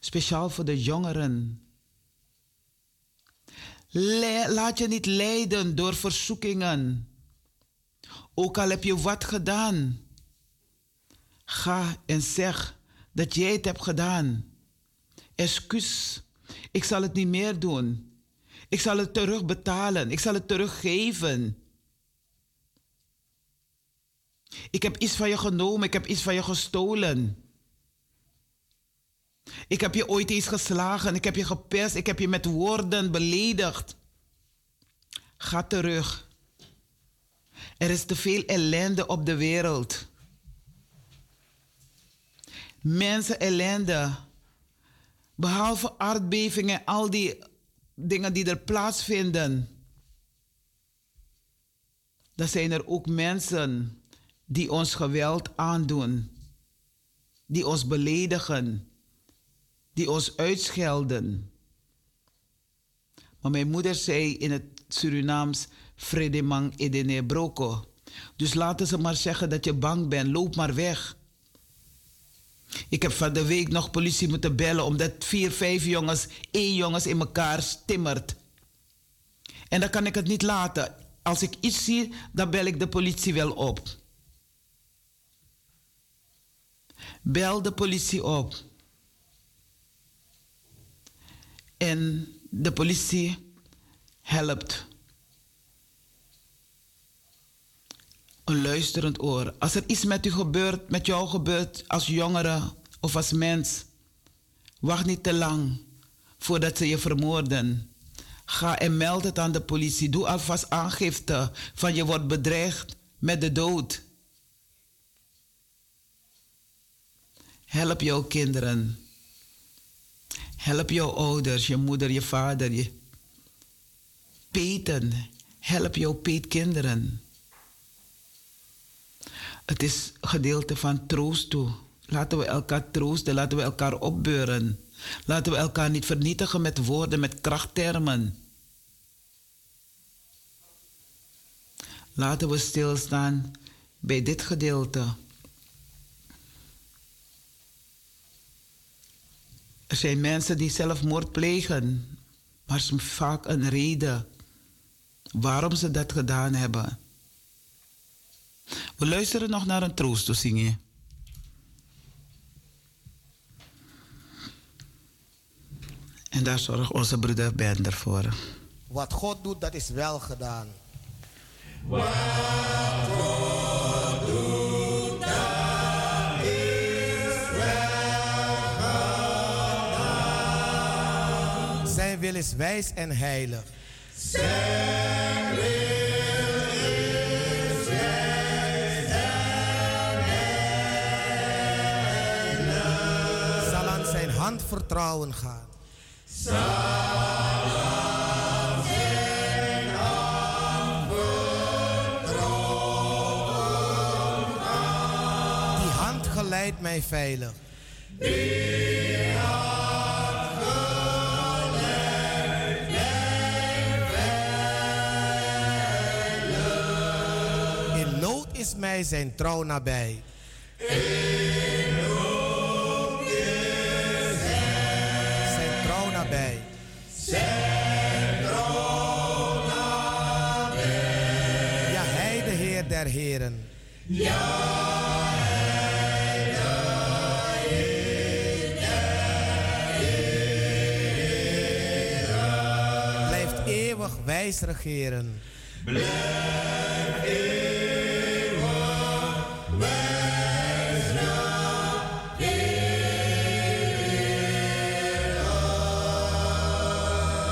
speciaal voor de jongeren. laat je niet leiden door verzoekingen. Ook al heb je wat gedaan. Ga en zeg dat jij het hebt gedaan. Excuus ik zal het niet meer doen. Ik zal het terugbetalen. Ik zal het teruggeven. Ik heb iets van je genomen. Ik heb iets van je gestolen. Ik heb je ooit eens geslagen. Ik heb je gepest. Ik heb je met woorden beledigd. Ga terug. Er is te veel ellende op de wereld. Mensen ellende Behalve aardbevingen en al die dingen die er plaatsvinden. Dan zijn er ook mensen die ons geweld aandoen. Die ons beledigen. Die ons uitschelden. Maar mijn moeder zei in het Surinaams... Fredemang edene broko. Dus laten ze maar zeggen dat je bang bent. Loop maar weg. Ik heb van de week nog politie moeten bellen omdat vier, vijf jongens, één jongens in elkaar stimmert. En dan kan ik het niet laten. Als ik iets zie, dan bel ik de politie wel op. Bel de politie op. En de politie helpt. Een luisterend oor. Als er iets met u gebeurt, met jou gebeurt als jongere of als mens, wacht niet te lang voordat ze je vermoorden. Ga en meld het aan de politie. Doe alvast aangifte van je wordt bedreigd met de dood. Help jouw kinderen. Help jouw ouders, je moeder, je vader, je peten. Help jouw peetkinderen. Het is gedeelte van troost toe. Laten we elkaar troosten, laten we elkaar opbeuren. Laten we elkaar niet vernietigen met woorden, met krachttermen. Laten we stilstaan bij dit gedeelte. Er zijn mensen die zelfmoord plegen, maar is vaak een reden waarom ze dat gedaan hebben. We luisteren nog naar een troosttoezingje. En daar zorgt onze broeder Bender voor. Wat God doet, dat is wel gedaan. Wat God doet, dat is wel gedaan. Zijn wil is wijs en heilig. Zijn wil aan zijn hand vertrouwen gaan. Die hand geleidt mij veilig. In nood is mij zijn trouw nabij. Der Heren. Blijft eeuwig wijs regeren.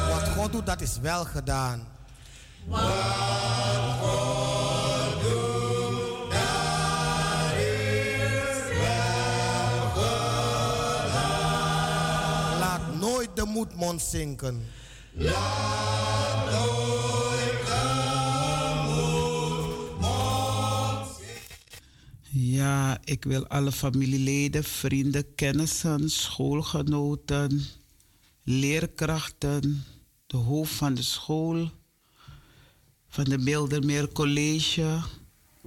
Wat God doet, dat is wel gedaan. De moedmond zinken. Ja, ik wil alle familieleden, vrienden, kennissen, schoolgenoten, leerkrachten, de hoofd van de school, van de Bildermeer College,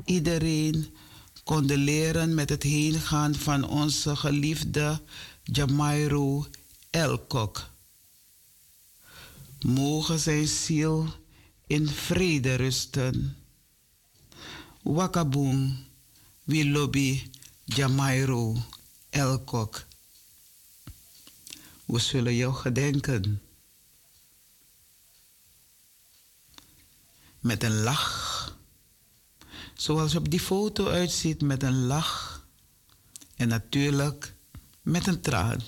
iedereen condoleren met het heengaan van onze geliefde Jamairo Elkok. Mogen zijn ziel in vrede rusten. Wakaboom, we lobby Jamairo Elkok. We zullen jou gedenken. Met een lach. Zoals op die foto uitziet, met een lach. En natuurlijk met een traan.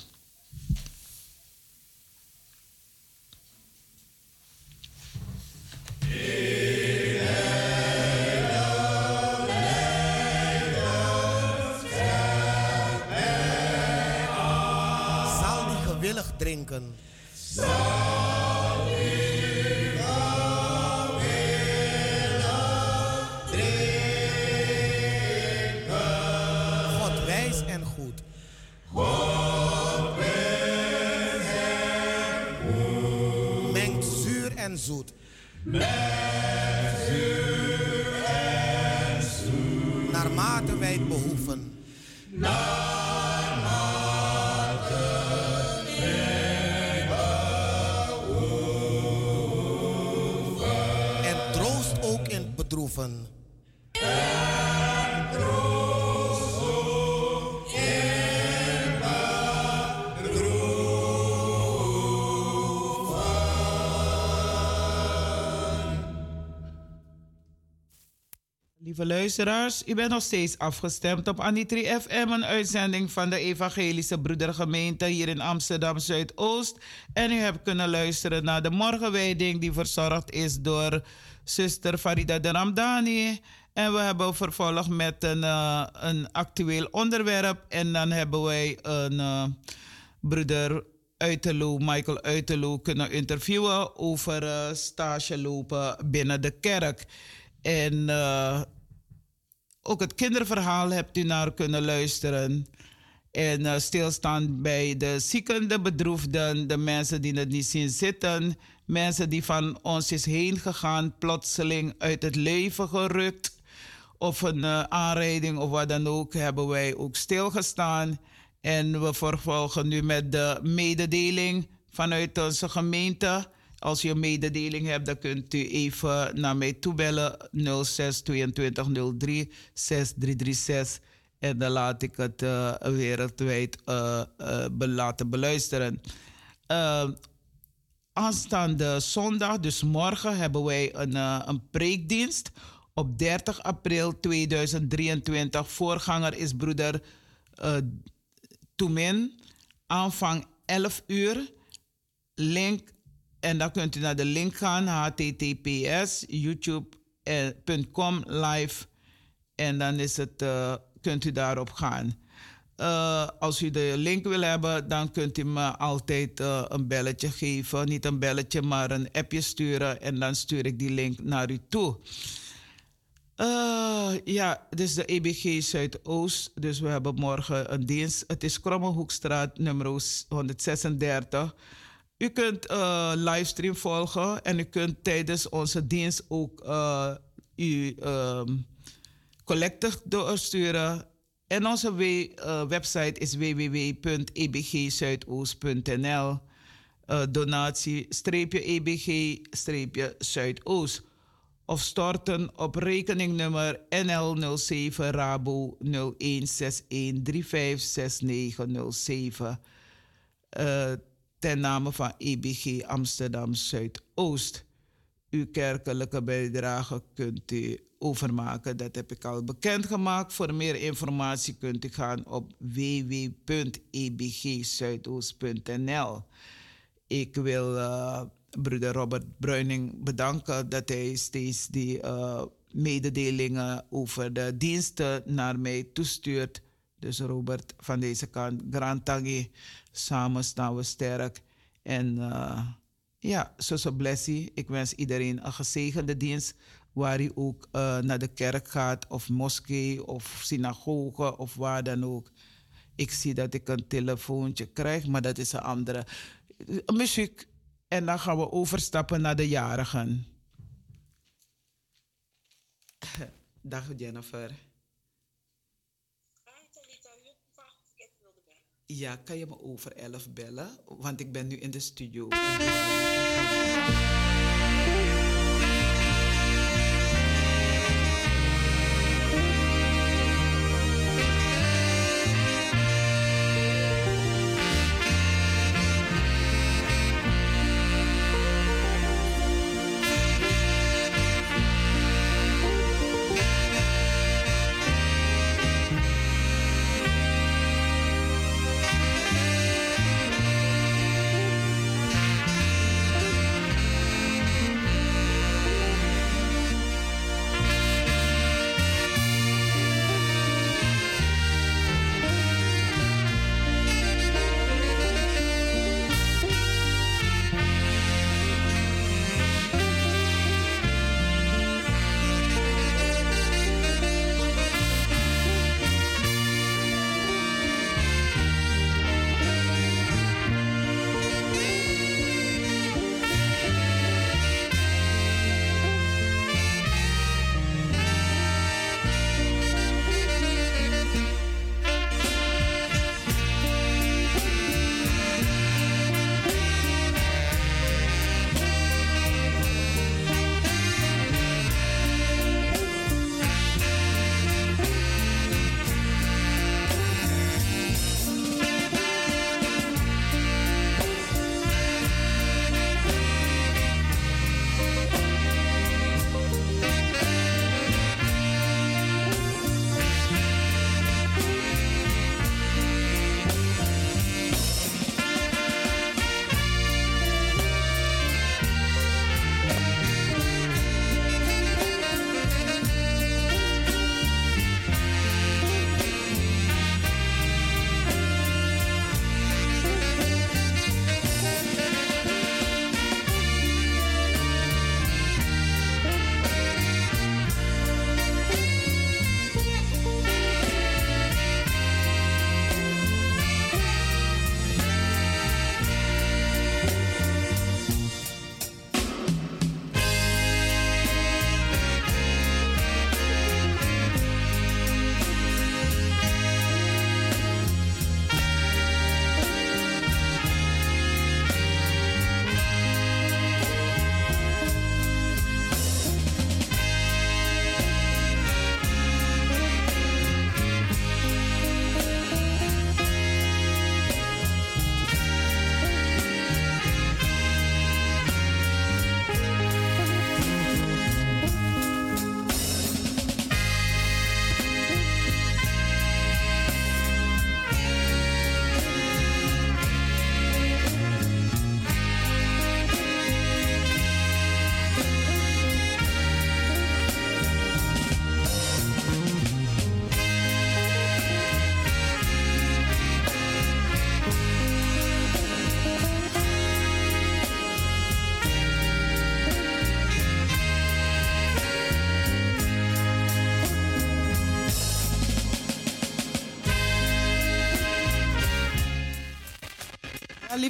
God wijs en goed. Mengt zuur en zoet. Luisteraars, u bent nog steeds afgestemd op Anitri FM, een uitzending van de Evangelische Broedergemeente hier in Amsterdam Zuidoost. En u hebt kunnen luisteren naar de morgenwijding die verzorgd is door zuster Farida de Ramdani. En we hebben vervolgd met een, eh, een actueel onderwerp. En dan hebben wij een eh, broeder Michael Uiterloo, kunnen interviewen over eh, stage lopen binnen de kerk. En ook het kinderverhaal hebt u naar kunnen luisteren. En eh, stilstaan bij de zieken, de bedroefden, de mensen die het niet zien zitten. Mensen die van ons is heen gegaan, plotseling uit het leven gerukt. Of een eh, aanrijding of wat dan ook, hebben wij ook stilgestaan. En we vervolgen nu met de mededeling vanuit onze gemeente. Als u een mededeling hebt, dan kunt u even naar mij toebellen 06 22 03 6336. En dan laat ik het eh, wereldwijd eh, be- laten beluisteren. Aanstaande zondag, dus morgen, hebben wij een, een preekdienst. Op 30 april 2023. Voorganger is broeder Toemin. Aanvang 11 uur. Link En dan kunt u naar de link gaan, https youtube.com live. En dan is het, uh, kunt u daarop gaan. Uh, als u de link wil hebben, dan kunt u me altijd een belletje geven. Niet een belletje, maar een appje sturen. En dan stuur ik die link naar u toe. Ja, dit is de EBG Zuidoost. Dus we hebben morgen een dienst. Het is Krommehoekstraat nummer 136. U kunt uh, livestream volgen en u kunt tijdens onze dienst ook uh, uw um, collecte doorsturen. En onze we, website is www.ebgzuidoost.nl. donatie-ebg-zuidoost of storten op rekeningnummer NL07 Rabo 0161356907 uh, ten name van EBG Amsterdam Zuidoost. Uw kerkelijke bijdrage kunt u overmaken. Dat heb ik al bekendgemaakt. Voor meer informatie kunt u gaan op www.ebgzuidoost.nl. Ik wil uh, broeder Robert Bruining bedanken dat hij steeds die uh, mededelingen over de diensten naar mij toestuurt. Dus Robert van deze kant, Grantangi, samen staan we sterk. En uh, ja, zoals blessie. Ik wens iedereen een gezegende dienst waar hij ook uh, naar de kerk gaat of moskee of synagoge of waar dan ook. Ik zie dat ik een telefoontje krijg, maar dat is een andere. Muziek en dan gaan we overstappen naar de jarigen. Dag Jennifer. Ja, kan je me over 11 bellen? Want ik ben nu in de studio.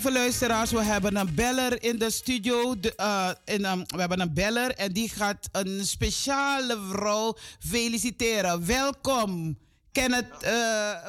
Lieve luisteraars, we hebben een beller in de studio. Eh, in, um, we hebben een beller en die gaat een speciale vrouw feliciteren. Welkom, Kenneth, uh,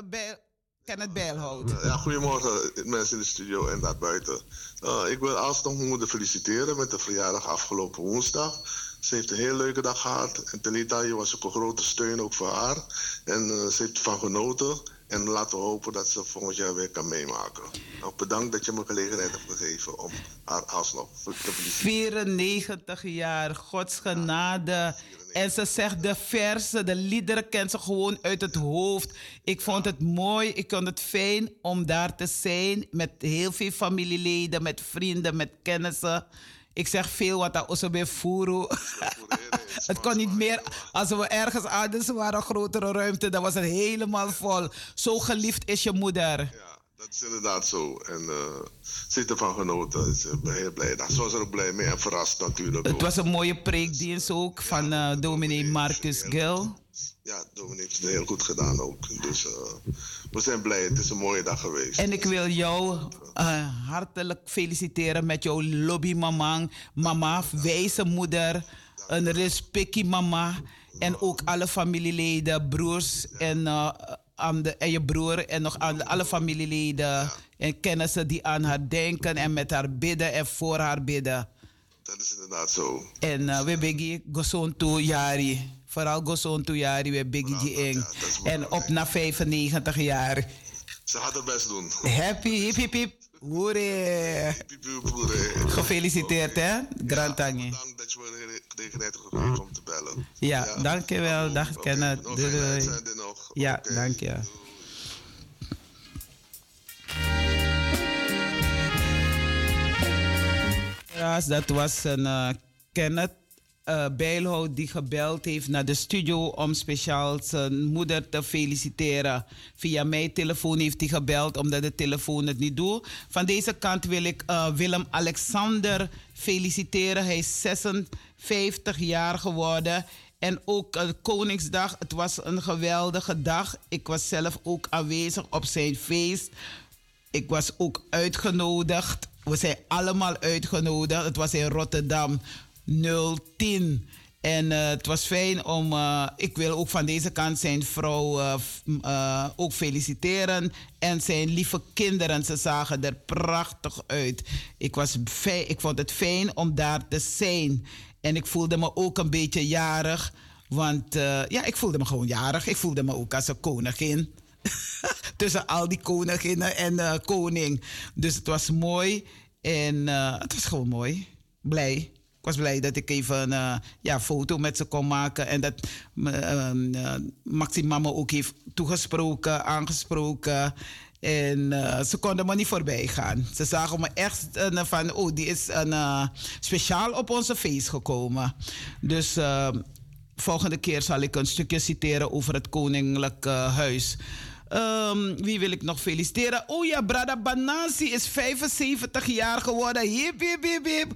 Be Kenneth Bijlhout. Ja, goedemorgen mensen in de studio en daarbuiten. Uh, ik wil alsnog mijn moeder feliciteren met de verjaardag afgelopen woensdag. Ze heeft een heel leuke dag gehad. En Tenita, je was ook een grote steun ook voor haar. En uh, ze heeft ervan genoten. En laten we hopen dat ze volgend jaar weer kan meemaken. Nou, bedankt dat je me gelegenheid hebt gegeven om haar alsnog te feliciteren. 94 jaar, Gods genade. En ze zegt de versen, de liederen kent ze gewoon uit het hoofd. Ik vond het mooi, ik vond het fijn om daar te zijn met heel veel familieleden, met vrienden, met kennissen. Ik zeg veel wat dat bij Furu. <laughs> het kon niet meer. Als we ergens anders waren, grotere ruimte, dan was het helemaal vol. Zo geliefd is je moeder. Ja, dat is inderdaad zo. En uh, ze heeft ervan genoten. Ze is heel blij. Daar was er ook blij mee en verrast natuurlijk. Het was een mooie preekdienst ook van uh, dominee Marcus Gil. Ja, dominee heeft het heel goed gedaan ook. Dus uh, we zijn blij. Het is een mooie dag geweest. En ik wil jou uh, hartelijk feliciteren met jouw lobbymama. Mama, wijze moeder. Een respectie mama. En ook alle familieleden, broers en, uh, aan de, en je broer. En nog aan alle familieleden en kennissen die aan haar denken. En met haar bidden en voor haar bidden. Dat is inderdaad zo. En we begin Gosonto Jari. Vooral Gosonto Jari, we begin die eng. En op na 95 jaar. Ze gaat het best doen. Happy, hip hip hip. Hoere. Gefeliciteerd hè, Grantangi. Ja, bedankt dat je me de gelegenheid hebt gegeven om te bellen. Ja, ja. dankjewel. Dag okay. Kenneth. Doei, doei. Nog. Ja, okay. dank je. Ja, dat was een uh, Kenneth uh, die gebeld heeft naar de studio om speciaal zijn moeder te feliciteren. Via mijn telefoon heeft hij gebeld omdat de telefoon het niet doet. Van deze kant wil ik uh, Willem Alexander feliciteren. Hij is 56 jaar geworden. En ook uh, Koningsdag, het was een geweldige dag. Ik was zelf ook aanwezig op zijn feest. Ik was ook uitgenodigd. We zijn allemaal uitgenodigd. Het was in Rotterdam. 010. En uh, het was fijn om. Uh, ik wil ook van deze kant zijn vrouw uh, ook feliciteren. En zijn lieve kinderen. Ze zagen er prachtig uit. Ik, was fijn, ik vond het fijn om daar te zijn. En ik voelde me ook een beetje jarig. Want ja, ik voelde me gewoon jarig. Ik voelde me ook als een koningin. <laughs> Tussen al die koninginnen en koning. Dus het was mooi. En het was gewoon mooi. Blij was blij dat ik even uh, ja, foto met ze kon maken. En dat uh, uh, Maxima me ook heeft toegesproken, aangesproken. En ze konden me niet voorbij gaan. Ze zagen me echt van, oh, die is een, speciaal op onze feest gekomen. Dus volgende keer zal ik een stukje citeren over het Koninklijk Huis. Um, wie wil ik nog feliciteren? Oh ja, Brada Banansi is 75 jaar geworden. Hip, hip, hip, hip.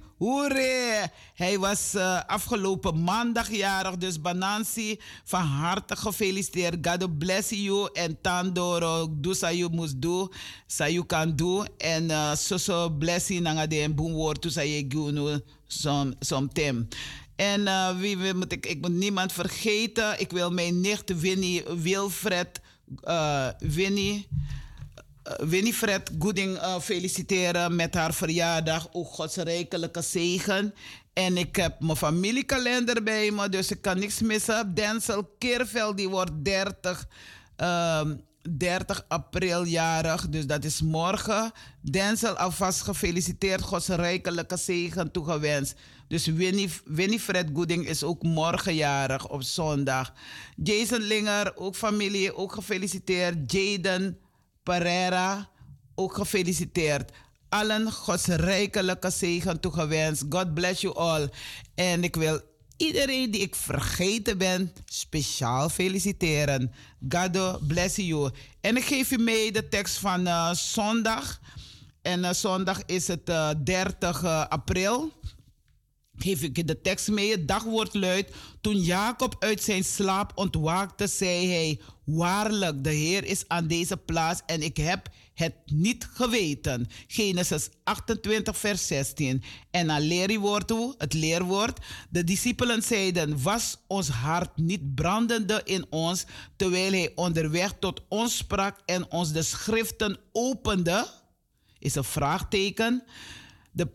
Hij was uh, afgelopen maandag jarig. Dus Banansi, van harte gefeliciteerd. God bless you. En Tandoro, do sayu moest do. Sayu do. En so blessing nanga de en boomwoord. Tu saye gunu som, tem. En uh, wie, wie moet ik, ik moet niemand vergeten. Ik wil mijn nicht Winnie Wilfred uh, Winnie, uh, Winifred Gooding uh, feliciteren met haar verjaardag. Ook Gods zegen. En ik heb mijn familiekalender bij me, dus ik kan niks missen. Denzel Keerveld, die wordt 30. 30 april jarig, dus dat is morgen. Denzel alvast gefeliciteerd, Gods rijkelijke zegen toegewenst. Dus Winnie, Winifred Gooding is ook morgen jarig op zondag. Jason Linger, ook familie, ook gefeliciteerd. Jaden Pereira, ook gefeliciteerd. Allen Gods rijkelijke zegen toegewenst. God bless you all. En ik wil iedereen die ik vergeten ben, speciaal feliciteren. God bless you. En ik geef u mee de tekst van uh, zondag. En uh, zondag is het uh, 30 april. geef ik de tekst mee. Het dagwoord luidt: Toen Jacob uit zijn slaap ontwaakte, zei hij: Waarlijk, de Heer is aan deze plaats en ik heb het niet geweten. Genesis 28, vers 16. En dan leerwoord het leerwoord. De discipelen zeiden: Was ons hart niet brandende in ons, terwijl hij onderweg tot ons sprak en ons de schriften opende? Is een vraagteken. De,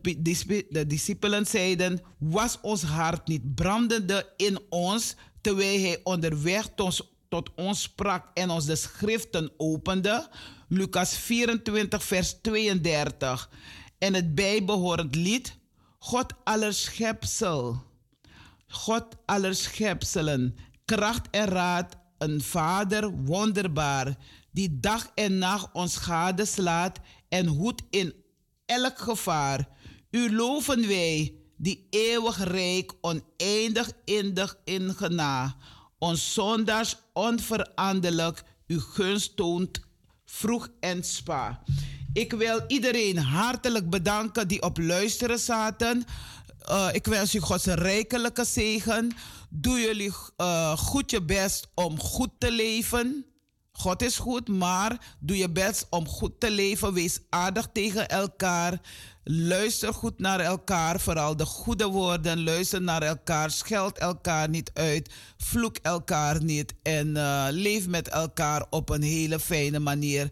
de discipelen zeiden: Was ons hart niet brandende in ons, terwijl hij onderweg tot, tot ons sprak en ons de schriften opende? Lucas 24, vers 32. En het bijbehorend lied: God aller schepsel. God aller schepselen, kracht en raad, een vader wonderbaar, die dag en nacht ons gadeslaat en hoedt in elk gevaar. U loven wij, die eeuwig rijk, oneindig indig in gena. Ons zondags onveranderlijk, uw gunst toont vroeg en spa. Ik wil iedereen hartelijk bedanken die op luisteren zaten. Eh, ik wens u Gods rijkelijke zegen. Doe jullie eh, goed je best om goed te leven. God is goed, maar doe je best om goed te leven. Wees aardig tegen elkaar. Luister goed naar elkaar, vooral de goede woorden. Luister naar elkaar, scheld elkaar niet uit, vloek elkaar niet en eh, leef met elkaar op een hele fijne manier.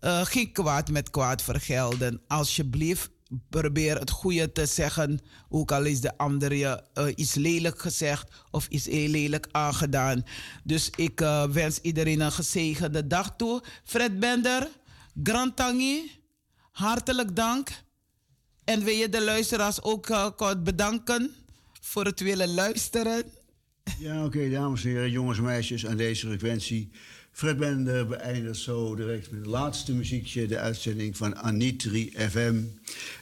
Eh, geen kwaad met kwaad vergelden. Alsjeblieft, probeer het goede te zeggen, ook al is de ander je eh, iets lelijk gezegd of iets heel lelijk aangedaan. Dus ik wens iedereen een gezegende dag toe. Fred Bender, Grand Tangi, hartelijk dank. En wil je de luisteraars ook eh, kort bedanken voor het willen luisteren? Ja, oké, dames en heren, jongens en meisjes, aan deze frequentie. Fred Bender beëindigt zo direct met het laatste muziekje, de uitzending van Anitri FM.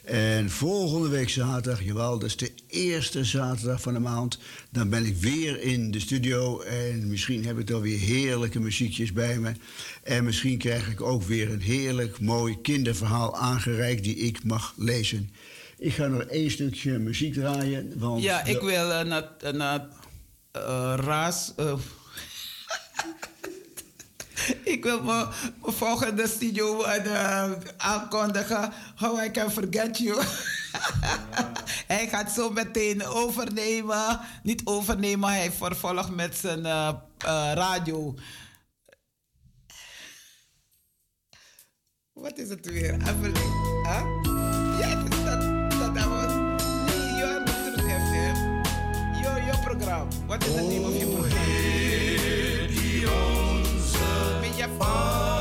En volgende week zaterdag, jawel, dat is de eerste zaterdag van de maand, dan ben ik weer in de studio en misschien heb ik dan weer heerlijke muziekjes bij me. En misschien krijg ik ook weer een heerlijk mooi kinderverhaal aangereikt die ik mag lezen. Ik ga nog één stukje muziek draaien, want... Ja, ik wil eh, naar, naar eh, Raas. eh, <laughs> <laughs> ik wil mijn volgende studio eh, aankondigen. How I Can Forget You. <laughs> hij gaat zo meteen overnemen. Niet overnemen, hij vervolgt met zijn eh, eh, radio. Wat is het weer? Even, huh? Ja, het is dat, dat, dat was. Nee, you are not Truth FM. Your, your program. What is the name of your program? Met